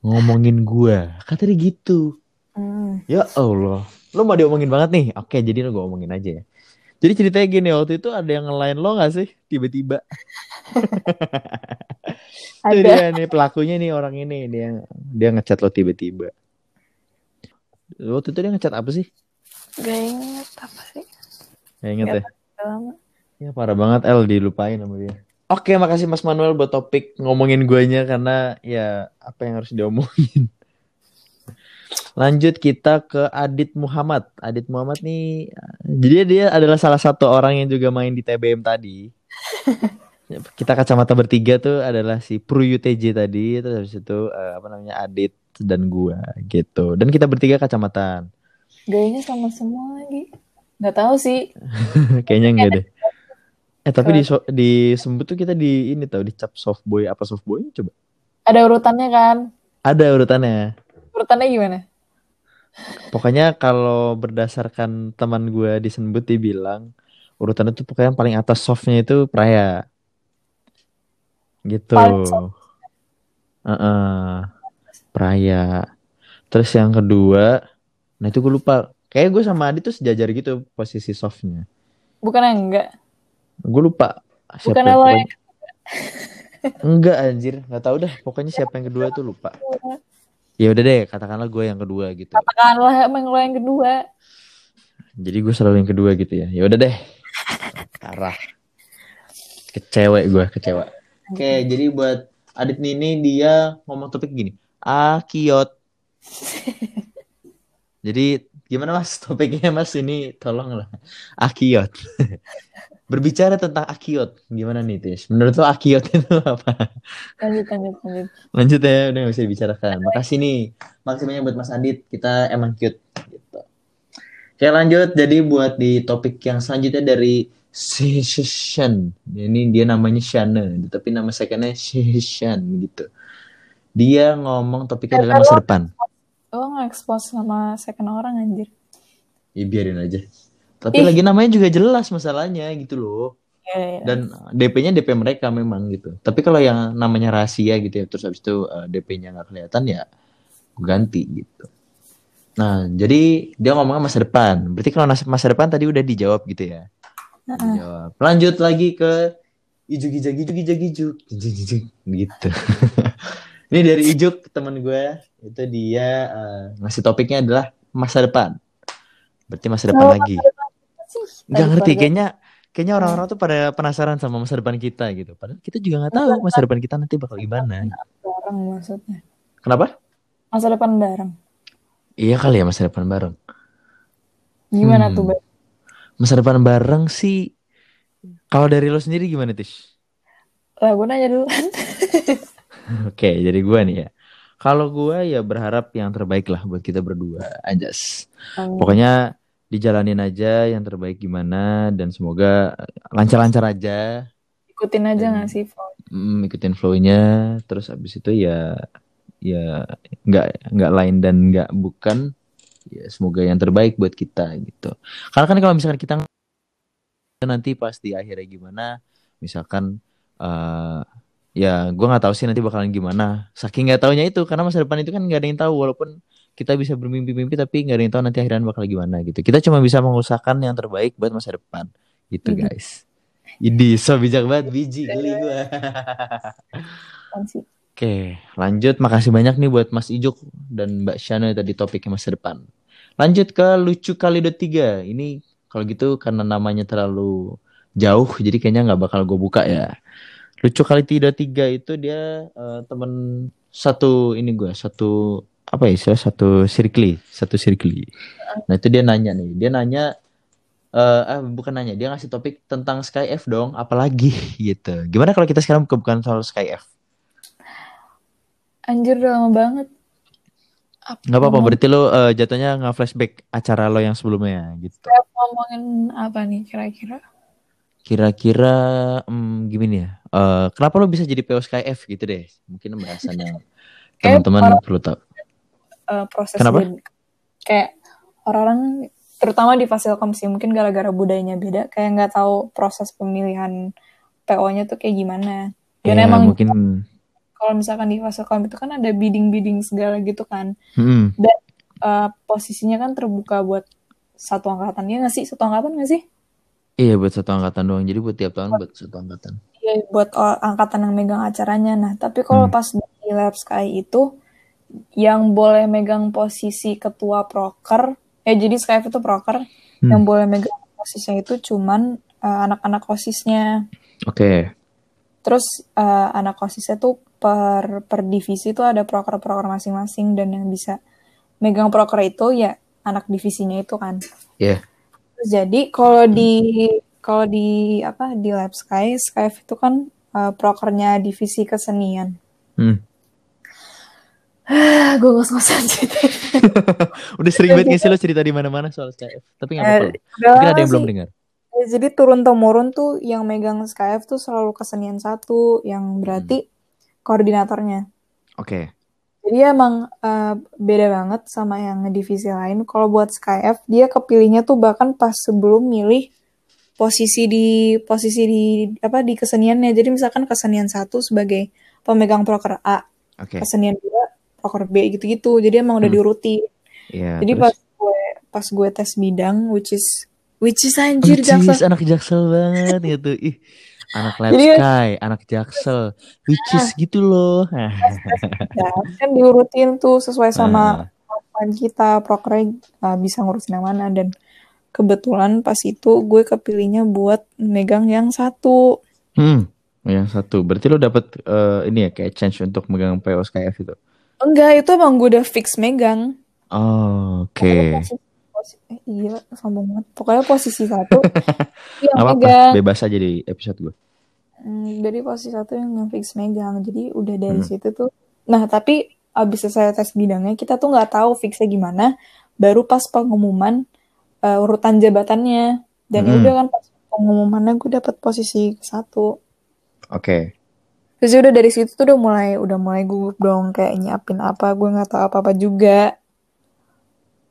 Ngomongin gue kata dia gitu Hmm. ya Allah lo mau diomongin banget nih oke jadi lo gue omongin aja ya jadi ceritanya gini waktu itu ada yang ngelain lo gak sih tiba-tiba itu ada dia nih pelakunya nih orang ini dia dia ngechat lo tiba-tiba Waktu itu dia ngechat apa sih? Gak inget apa sih? Gak inget Gak ya? Lama. Ya parah banget El dilupain sama dia. Oke, makasih Mas Manuel buat topik ngomongin guanya karena ya apa yang harus diomongin. Lanjut kita ke Adit Muhammad. Adit Muhammad nih, jadi dia adalah salah satu orang yang juga main di TBM tadi. kita kacamata bertiga tuh adalah si Pru UTJ tadi, terus habis itu eh, apa namanya Adit dan gua gitu. Dan kita bertiga kacamataan. Gayanya sama semua lagi. Gak tahu sih. Kayaknya enggak deh. Eh tapi di so- di Sembut tuh kita di ini tau dicap soft boy apa soft boy coba. Ada urutannya kan? Ada urutannya. Urutannya gimana? Pokoknya kalau berdasarkan teman gue di Sembut dia bilang urutannya tuh pokoknya yang paling atas softnya itu Praya. Gitu. Soft. Heeh. Praya. Terus yang kedua, nah itu gue lupa. Kayak gue sama Adi tuh sejajar gitu posisi softnya. Bukan yang enggak. Gue lupa siapa Bukan yang lo pokoknya- Enggak anjir, nggak tahu dah. Pokoknya siapa yang kedua tuh lupa. Ya udah deh, katakanlah gue yang kedua gitu. Katakanlah emang lo yang kedua. Jadi gue selalu yang kedua gitu ya. Ya udah deh. Parah. Kecewek gue, kecewa. Oke, jadi buat Adit Nini dia ngomong topik gini. Akiot. Jadi gimana mas topiknya mas ini tolonglah. Akiot. Berbicara tentang akiot. Gimana nih Tis? Menurut lo akiot itu apa? Lanjut, lanjut, lanjut. Lanjut ya, udah gak bisa dibicarakan. Makasih nih. Makasih banyak buat Mas Adit. Kita emang cute. Gitu. Oke lanjut. Jadi buat di topik yang selanjutnya dari Shishan. Ini dia namanya Shana. Tapi nama secondnya Shishan gitu. Dia ngomong topiknya adalah masa depan. Lo nge-expose sama second orang anjir. Ya biarin aja. Tapi Ih. lagi namanya juga jelas masalahnya gitu loh. Iya, iya. Dan DP-nya DP mereka memang gitu. Tapi kalau yang namanya rahasia gitu ya, terus habis itu eh, DP-nya nggak kelihatan ya ganti gitu. Nah, jadi dia ngomongnya masa depan. Berarti kalau masa depan tadi udah dijawab gitu ya. Dijawab. Lanjut lagi ke Ijuk Ijuk Ijuk Ijuk Ijuk Ijuk Ijuk gitu. Ini dari Ijuk teman gue itu dia eh, ngasih topiknya adalah masa depan. Berarti masa depan Oh, lagi. Sih, tadi ngerti kayaknya kayaknya orang-orang tuh pada penasaran sama masa depan kita gitu. Padahal kita juga nggak tahu masa depan kita nanti bakal gimana. bareng maksudnya. Kenapa? Masa depan bareng. Iya kali ya masa depan bareng. Gimana Hmm. tuh, Mbak? Masa depan bareng sih kalau dari lo sendiri gimana Tish? Lah, gue nanya dulu. Oke, jadi gua nih ya. Kalau gua ya berharap yang terbaik lah buat kita berdua, anjas. Amin. Pokoknya dijalanin aja yang terbaik gimana dan semoga lancar-lancar aja. Ikutin aja nggak sih, Fon? Mm, ikutin flow-nya terus abis itu ya ya nggak nggak lain dan nggak bukan ya semoga yang terbaik buat kita gitu karena kan kalau misalkan kita nanti pas di akhirnya gimana misalkan eh ya gue nggak tahu sih nanti bakalan gimana saking nggak taunya itu karena masa depan itu kan nggak ada yang tahu walaupun kita bisa bermimpi-mimpi tapi nggak ada yang tahu nanti akhirnya bakal gimana gitu kita cuma bisa mengusahakan yang terbaik buat masa depan gitu Mhm. guys Idi, so bijak banget biji geli gua. Apaan sih? Oke, lanjut. Makasih banyak nih buat Mas Ijuk dan Mbak Shana tadi topiknya masa depan. Lanjut ke lucu kali dot tiga. Ini kalau gitu karena namanya terlalu jauh, jadi kayaknya nggak bakal gue buka ya. Lucu kali dot tiga itu dia eh, temen satu ini gue, satu apa ya, istilah satu circle, satu circle. Nah itu dia nanya nih, dia nanya eh ah, bukan nanya, dia ngasih topik tentang Sky F dong, apalagi gitu. Gimana kalau kita sekarang buka-bukan soal Sky F? Anjir, udah lama banget. Nggak apa-apa, berarti lo eh, jatuhnya nge-flashback acara lo yang sebelumnya gitu. ngomongin apa nih kira-kira? Kira-kira hmm, gimana ya? Eh, kenapa lo bisa jadi PO Sky F gitu deh? Mungkin yang Kayak teman-teman perlu tahu. Eh, proses Kenapa? kayak orang terutama di Fasilkom sih mungkin gara-gara budayanya beda kayak nggak tahu proses pemilihan PO-nya tuh kayak gimana. Dan Ya, emang mungkin kalau misalkan di Fasilkom itu kan ada bidding-bidding segala gitu kan. hmm, Eh, posisinya kan terbuka buat satu angkatan ya nggak sih? Satu angkatan nggak sih? iya buat satu angkatan doang. Jadi buat tiap tahun buat satu angkatan. Iya buat angkatan yang megang acaranya. Nah tapi kalau Hmm. pas di Lab Sky itu yang boleh megang posisi ketua proker ya jadi Skype itu proker Hmm. yang boleh megang posisinya itu cuman eh, anak-anak osisnya Oke. terus eh, anak osisnya tuh per per divisi tuh ada proker-proker masing-masing dan yang bisa megang proker itu ya anak divisinya itu kan Iya. Terus jadi kalau di kalau di apa di Lab Sky Sky itu kan eh, prokernya divisi kesenian Hmm. gue ngos-ngosan cerita Udah sering banget sih lo cerita di mana-mana soal SKF? Tapi nggak apa-apa. Eh, udah Mungkin ada yang belum dengar. Ya, jadi turun temurun tuh yang megang SKF tuh selalu kesenian satu yang berarti koordinatornya. Oke. Jadi emang eh, beda banget sama yang divisi lain. Kalau buat SKF dia kepilihnya tuh bahkan pas sebelum milih posisi di posisi di apa di keseniannya. Jadi misalkan kesenian satu sebagai pemegang proker A, Oke. kesenian proker B gitu-gitu. Jadi emang udah Hmm. diuruti. Iya. Jadi terus? pas gue pas gue tes bidang which is which is anjir Which jaksa is anak jaksel banget gitu. Ih, anak lab Jadi- sky, anak jaksel. Which is gitu loh. ya, kan diurutin tuh sesuai sama kemampuan kita prokernya uh, bisa ngurusin yang mana dan kebetulan pas itu gue kepilihnya buat megang yang satu Hmm. Yang satu. Berarti lo dapet eh, ini ya kayak chance untuk megang PO SKF itu. Enggak itu emang gue udah fix megang Oh, Oke. Posisi, posi- eh, iya sombong banget pokoknya posisi satu yang apa-apa. megang Bebas aja di episode gue. Hmm, jadi posisi satu yang fix megang jadi udah dari Hmm. situ tuh nah tapi abis selesai tes bidangnya kita tuh nggak tahu fixnya gimana baru pas pengumuman eh, urutan jabatannya dan ya Hmm. udah kan pas pengumumannya gue dapet posisi satu Oke. Terus ya udah dari situ tuh udah mulai udah mulai gugup dong kayak nyiapin apa gue nggak tahu apa apa juga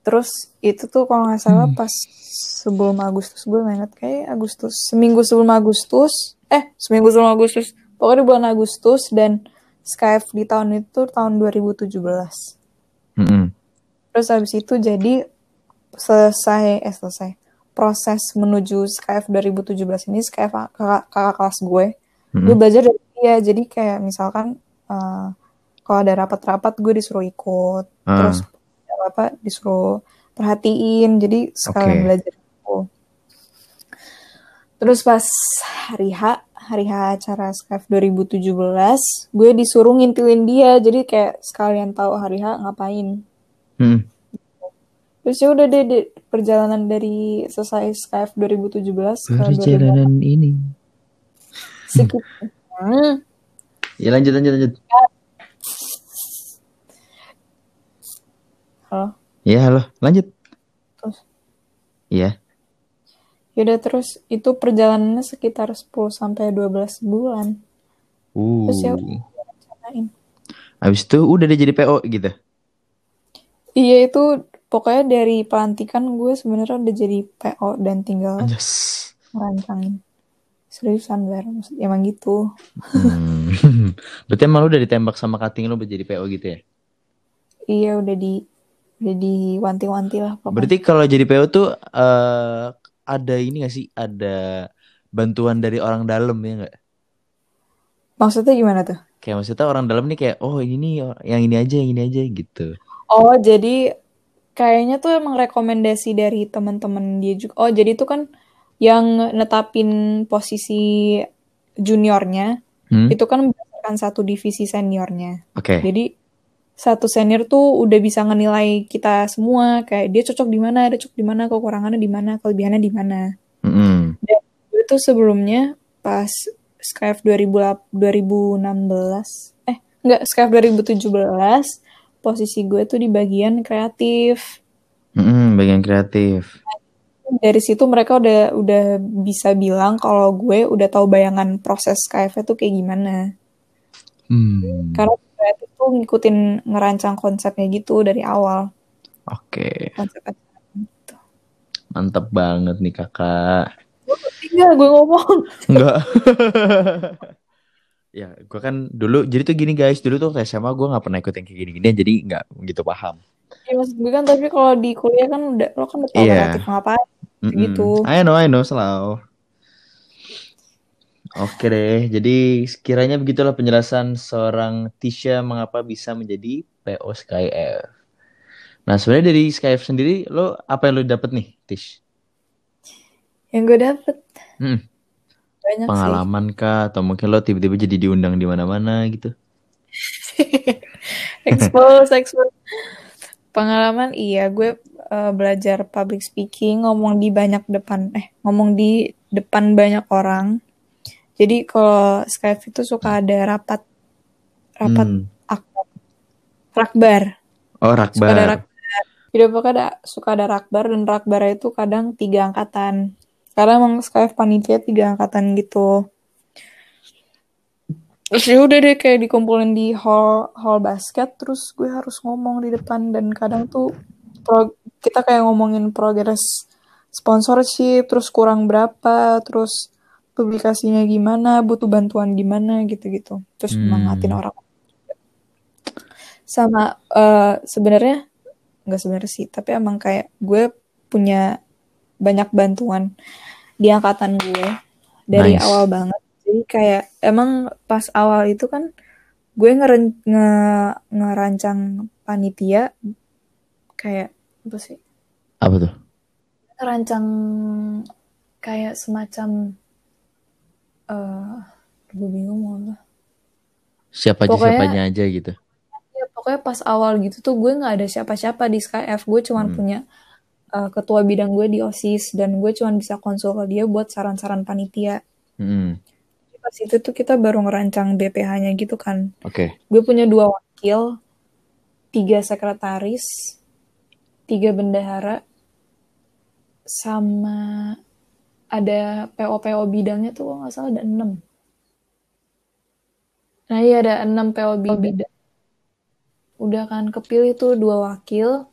terus itu tuh kalau nggak salah Hmm. pas sebelum Agustus gue inget kayak Agustus seminggu sebelum Agustus eh seminggu sebelum Agustus pokoknya di bulan Agustus dan Skype di tahun itu tahun 2017 Mm-mm. terus habis itu jadi selesai eh selesai proses menuju Skype 2017 ini Skype kakak, kakak kelas gue gue Mm-mm. belajar dari dia jadi kayak misalkan eh, kalau ada rapat-rapat gue disuruh ikut Ah. terus apa disuruh perhatiin jadi sekalian Oke. belajar aku terus pas hari H hari H acara Skype 2017 gue disuruh ngintilin dia jadi kayak sekalian tahu hari H ngapain Mm. terus ya udah deh, deh, perjalanan dari selesai Skype 2017 ke 2018 Perjalanan ini. sekitar Hmm. Ya lanjut lanjut lanjut. Halo. Ya halo, lanjut. Terus? Iya. Yaudah terus itu perjalanannya sekitar 10 sampai 12 bulan. Uh. Terus ya udah rencanain. Habis itu udah deh jadi PO gitu. Iya itu pokoknya dari pelantikan gue sebenarnya udah jadi PO dan tinggal Anjas. ngerancangin. Seriusan Ber, maksudnya emang gitu. Hmm. Berarti emang lu udah ditembak sama cutting lu jadi PO gitu ya? Iya udah di udah diwanti-wanti lah pokoknya. Berarti kalau jadi PO tuh eh ada ini gak sih? Ada bantuan dari orang dalam ya nggak? Maksudnya gimana tuh? Kayak maksudnya orang dalam nih kayak oh ini nih yang ini aja yang ini aja gitu. Oh jadi kayaknya tuh emang rekomendasi dari teman-teman dia juga. Oh jadi itu kan yang netapin posisi juniornya Hmm? itu kan berdasarkan satu divisi seniornya. Oke. Jadi satu senior tuh udah bisa ngenilai kita semua kayak dia cocok di mana, dia cocok di mana, kekurangannya di mana, kelebihannya di mana. Mm-mm. Gue tuh sebelumnya pas Skype 2000 2016 eh enggak Skype 2017 posisi gue tuh di bagian kreatif. Mm-mm, bagian kreatif. Dari situ mereka udah udah bisa bilang kalau gue udah tahu bayangan proses KF tuh kayak gimana. Hmm. Karena kreatif tuh ngikutin ngerancang konsepnya gitu dari awal. Oke. Konsep acara gitu. Mantap banget nih kakak. Iya, gue ngomong. Enggak. ya, gue kan dulu jadi tuh gini guys, dulu tuh SMA gue nggak pernah ikut yang kayak gini-gini, jadi nggak gitu paham. Ya maksud gue kan tapi kalau di kuliah kan udah lo kan udah tahu Iya. kreatif ngapain Mm-mm. gitu. I know, I know, selalu. Oke deh, jadi sekiranya begitulah penjelasan seorang Tisha mengapa bisa menjadi PO SkyF. Nah, sebenarnya dari SkyF sendiri, lo apa yang lo dapet nih, Tish? Yang gue dapet Hmm, banyak pengalaman kah? Atau mungkin lo tiba-tiba jadi diundang di mana-mana gitu? sih. expose, expose. Pengalaman iya, gue eh, belajar public speaking, ngomong di banyak depan, eh ngomong di depan banyak orang. Jadi kalau Skype itu suka ada rapat, rapat Hmm. akbar, rakbar. Oh, Suka ada Rakbar. rakbar. Jadi pokoknya ada, suka ada rakbar dan rakbar itu kadang tiga angkatan. Karena emang Skype panitia tiga angkatan gitu. Terus ya udah deh kayak dikumpulin di hall hall basket, terus gue harus ngomong di depan dan kadang tuh pro- kita kayak ngomongin progres sponsorship, terus kurang berapa, terus publikasinya gimana, butuh bantuan gimana gitu-gitu. Terus Hmm. orang. Sama eh, sebenarnya nggak sebenarnya sih, tapi emang kayak gue punya banyak bantuan di angkatan gue dari Nice. awal banget. Jadi kayak emang pas awal itu kan gue ngeren nge ngerancang panitia kayak apa sih? Apa tuh? Ngerancang kayak semacam eh gue bingung mau apa. Siapa aja Pokoknya siapanya aja gitu. ya pokoknya pas awal gitu tuh gue nggak ada siapa-siapa di SkyF. Gue cuman Hmm. punya eh, ketua bidang gue di OSIS dan gue cuman bisa konsul ke dia buat saran-saran panitia. Hmm. Pas itu tuh kita baru ngerancang BPH-nya gitu kan. Oke. Gue punya dua wakil, tiga sekretaris, tiga bendahara, sama ada PO-PO bidangnya tuh kalau nggak salah ada enam. Nah iya ada enam PO bidang. Udah kan kepilih tuh dua wakil,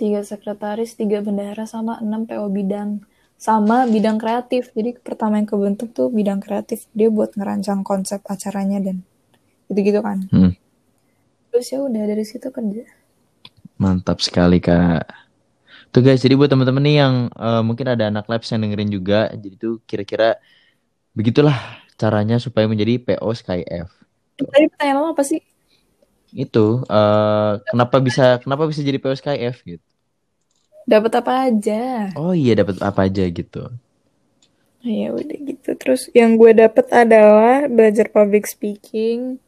tiga sekretaris, tiga bendahara, sama enam PO bidang. Sama bidang kreatif. Jadi pertama yang kebentuk tuh bidang kreatif. Dia buat ngerancang konsep acaranya dan gitu-gitu kan. Hmm. Terus ya udah dari situ kerja. Mantap sekali kak. Tuh guys, jadi buat teman-teman nih yang eh, mungkin ada anak labs yang dengerin juga, jadi tuh kira-kira begitulah caranya supaya menjadi PO SkyF. Tadi pertanyaan lo apa sih? Itu eh, kenapa bisa kenapa bisa jadi PO SkyF gitu? Dapat apa aja? Oh iya dapat apa aja gitu. Nah, ya udah gitu. Terus yang gue dapet adalah belajar public speaking.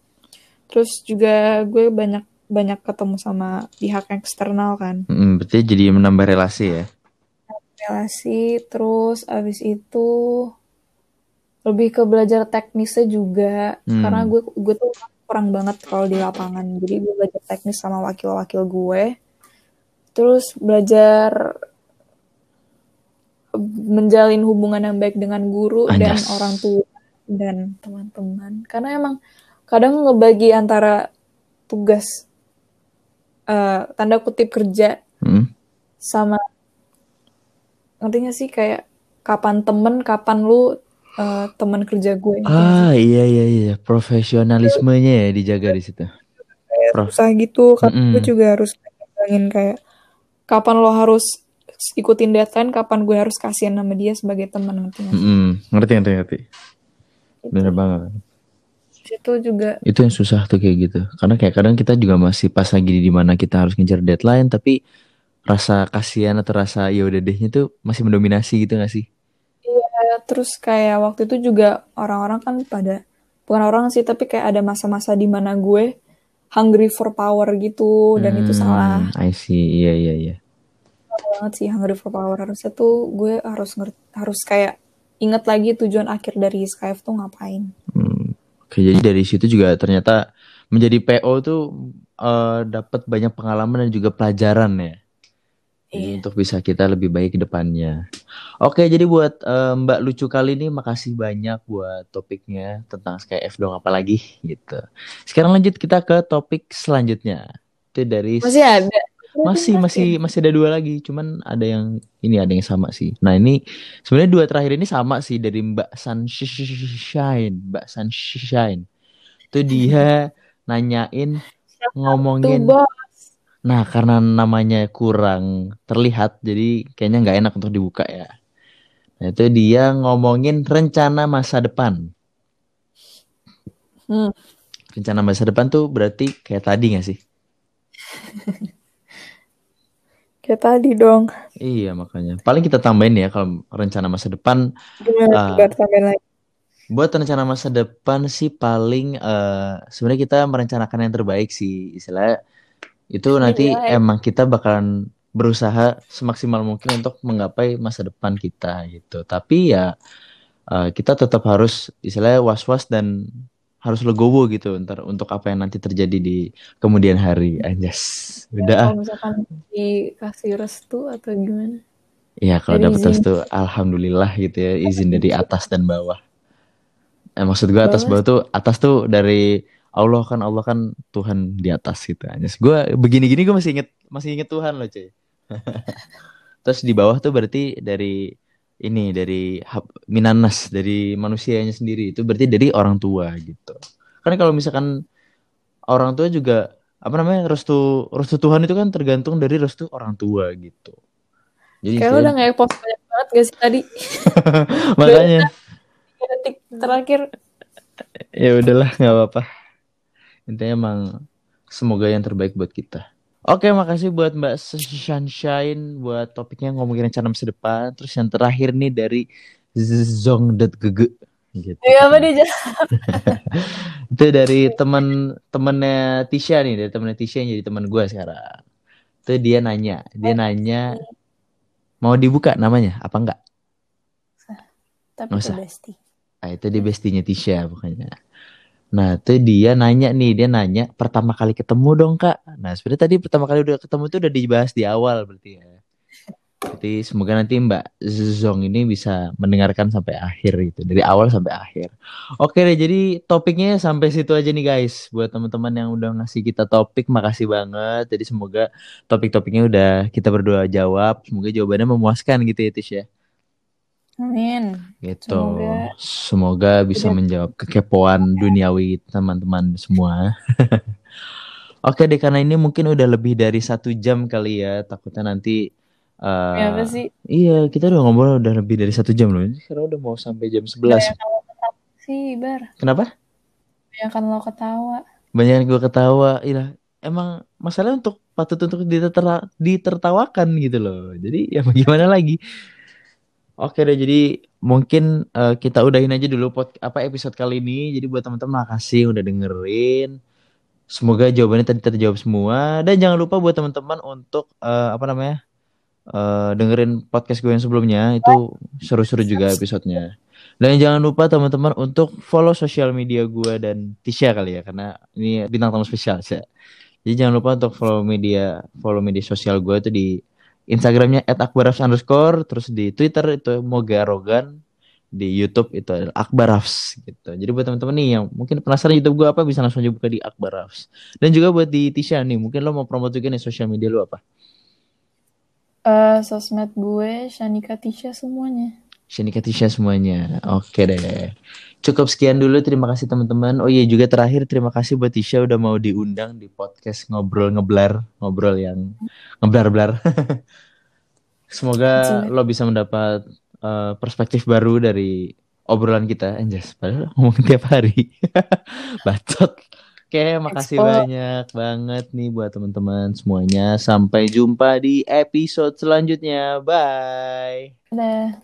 Terus juga gue banyak banyak ketemu sama pihak eksternal kan. Mm, berarti jadi menambah relasi ya. Relasi, terus abis itu lebih ke belajar teknisnya juga. Hmm. Karena gue gue tuh kurang banget kalau di lapangan. Jadi gue belajar teknis sama wakil-wakil gue. Terus belajar menjalin hubungan yang baik dengan guru dan Anjas. orang tua dan teman-teman. Karena emang kadang ngebagi antara tugas eh, tanda kutip kerja Hmm. sama ngerti gak sih kayak kapan temen, kapan lu eh, teman kerja gue. Sih? Ah iya iya iya profesionalismenya ya dijaga di situ. Prof. susah gitu. Kan Mm-mm. gue juga harus bayangin kayak kapan lo harus ikutin deadline, kapan gue harus kasihan sama dia sebagai teman ngerti gak sih? Mm-mm. Ngerti ngerti ngerti. Gitu. Bener banget. Itu juga Itu yang susah tuh kayak gitu. Karena kayak kadang kita juga masih pas lagi di mana kita harus ngejar deadline tapi rasa kasihan atau rasa ya udah dehnya tuh masih mendominasi gitu gak sih? Iya, terus kayak waktu itu juga orang-orang kan pada bukan orang sih tapi kayak ada masa-masa di mana gue hungry for power gitu dan itu salah Hmm, I see. Iya iya iya. banget sih hungry for power harusnya tuh gue harus ngerti harus kayak inget lagi tujuan akhir dari Skype tuh ngapain Hmm. Oke, jadi dari situ juga ternyata menjadi PO tuh eh, dapat banyak pengalaman dan juga pelajaran ya. Jadi Iya. untuk bisa kita lebih baik ke depannya. Oke, jadi buat eh, Mbak Lucu kali ini makasih banyak buat topiknya tentang SkyF dong apalagi gitu. Sekarang lanjut kita ke topik selanjutnya. Itu dari masih ada masih masih masih ada dua lagi, cuman ada yang ini ada yang sama sih. Nah ini sebenarnya dua terakhir ini sama sih dari Mbak Sunshine, Mbak Sunshine. Itu dia nanyain ngomongin. Nah karena namanya kurang terlihat, jadi kayaknya nggak enak untuk dibuka ya. Nah itu dia ngomongin rencana masa depan. Hmm. Rencana masa depan tuh berarti kayak tadi gak sih? Kayak tadi dong. Iya makanya. Paling kita tambahin ya kalau rencana masa depan. Gimana Ah. Bar, tambahin lagi? Buat rencana masa depan sih paling eh sebenarnya kita merencanakan yang terbaik sih istilahnya itu nanti Iya, emang kita bakalan berusaha semaksimal mungkin untuk menggapai masa depan kita gitu. Tapi ya eh, kita tetap harus istilahnya was-was dan harus legowo gitu ntar untuk apa yang nanti terjadi di kemudian hari. Anjas. Udah ah. Kalau misalkan dikasih restu atau gimana? Iya kalau dapat restu alhamdulillah gitu ya izin dari atas dan bawah. Eh, maksud gue atas Bawah. tuh atas tuh dari Allah kan Allah kan Tuhan di atas gitu. Anjas. Gue begini-gini gue masih inget masih inget Tuhan loh cuy. Terus di bawah tuh berarti dari ini dari minanas dari manusianya sendiri itu berarti dari orang tua gitu. Kan kalau misalkan orang tua juga apa namanya restu restu Tuhan itu kan tergantung dari restu orang tua gitu. Jadi Kayak udah nge-post banyak banget gak sih tadi? makanya detik terakhir. ya udahlah nggak apa-apa intinya emang semoga yang terbaik buat kita oke makasih buat Mbak Sunshine buat topiknya ngomongin rencana masa depan. Terus yang terakhir nih dari zong.gg gitu. Ya apa dia itu dari teman temennya Tisha nih dari temennya Tisha yang jadi teman gue sekarang. Itu dia nanya dia nanya mau dibuka namanya apa enggak? Tapi Nggak usah. Nah, itu dia bestinya Tisha pokoknya. Nah, itu dia nanya nih, dia nanya pertama kali ketemu dong, Kak. Nah, sebenarnya tadi pertama kali udah ketemu itu udah dibahas di awal berarti ya. Jadi semoga nanti Mbak Zong ini bisa mendengarkan sampai akhir gitu, dari awal sampai akhir. Oke deh, jadi topiknya sampai situ aja nih guys. Buat teman-teman yang udah ngasih kita topik, makasih banget. Jadi semoga topik-topiknya udah kita berdua jawab. Semoga jawabannya memuaskan gitu ya, Tish ya. Amin. Gitu. Semoga- Semoga bisa Udah. menjawab kekepoan duniawi teman-teman semua. Oke deh, karena ini mungkin udah lebih dari satu jam kali ya. Takutnya nanti. eh, Ya apa sih? Iya, kita udah ngobrol udah lebih dari satu jam loh. Ini Sekarang udah mau sampai jam 11. Banyak lo ketawa sih, Bar. Kenapa? Banyak kan lo ketawa. Banyak gue ketawa. Iya, emang masalahnya untuk patut untuk diterta- ditertawakan gitu loh. Jadi ya mau gimana lagi? Oke deh, jadi mungkin eh, kita udahin aja dulu pot apa episode kali ini. Jadi buat teman-teman makasih udah dengerin. Semoga jawabannya tadi terjawab semua. Dan jangan lupa buat teman-teman untuk eh, apa namanya eh, dengerin podcast gue yang sebelumnya itu seru-seru juga episodenya. Dan jangan lupa teman-teman untuk follow sosial media gue dan Tisha kali ya karena ini bintang tamu spesial sih. Jadi jangan lupa untuk follow media follow media sosial gue itu di Instagramnya @akbarafs underscore terus di Twitter itu Moga Arogan di YouTube itu adalah Akbarafs gitu. Jadi buat teman-teman nih yang mungkin penasaran YouTube gue apa bisa langsung aja buka di Akbarafs. Dan juga buat di Tisha nih mungkin lo mau promote juga nih sosial media lo apa? Eh, sosmed gue, Shanika Tisha semuanya. Shanika Tisha semuanya. Oke deh. Cukup sekian dulu. Terima kasih teman-teman. Oh iya juga terakhir terima kasih buat Tisha udah mau diundang di podcast ngobrol ngeblar, ngobrol yang ngeblar-blar. Semoga lo bisa mendapat eh, perspektif baru dari obrolan kita. Anjas, padahal ngomong tiap hari. Bacot. Oke, makasih Expo. banyak banget nih buat teman-teman semuanya. Sampai jumpa di episode selanjutnya. Bye. Dadah.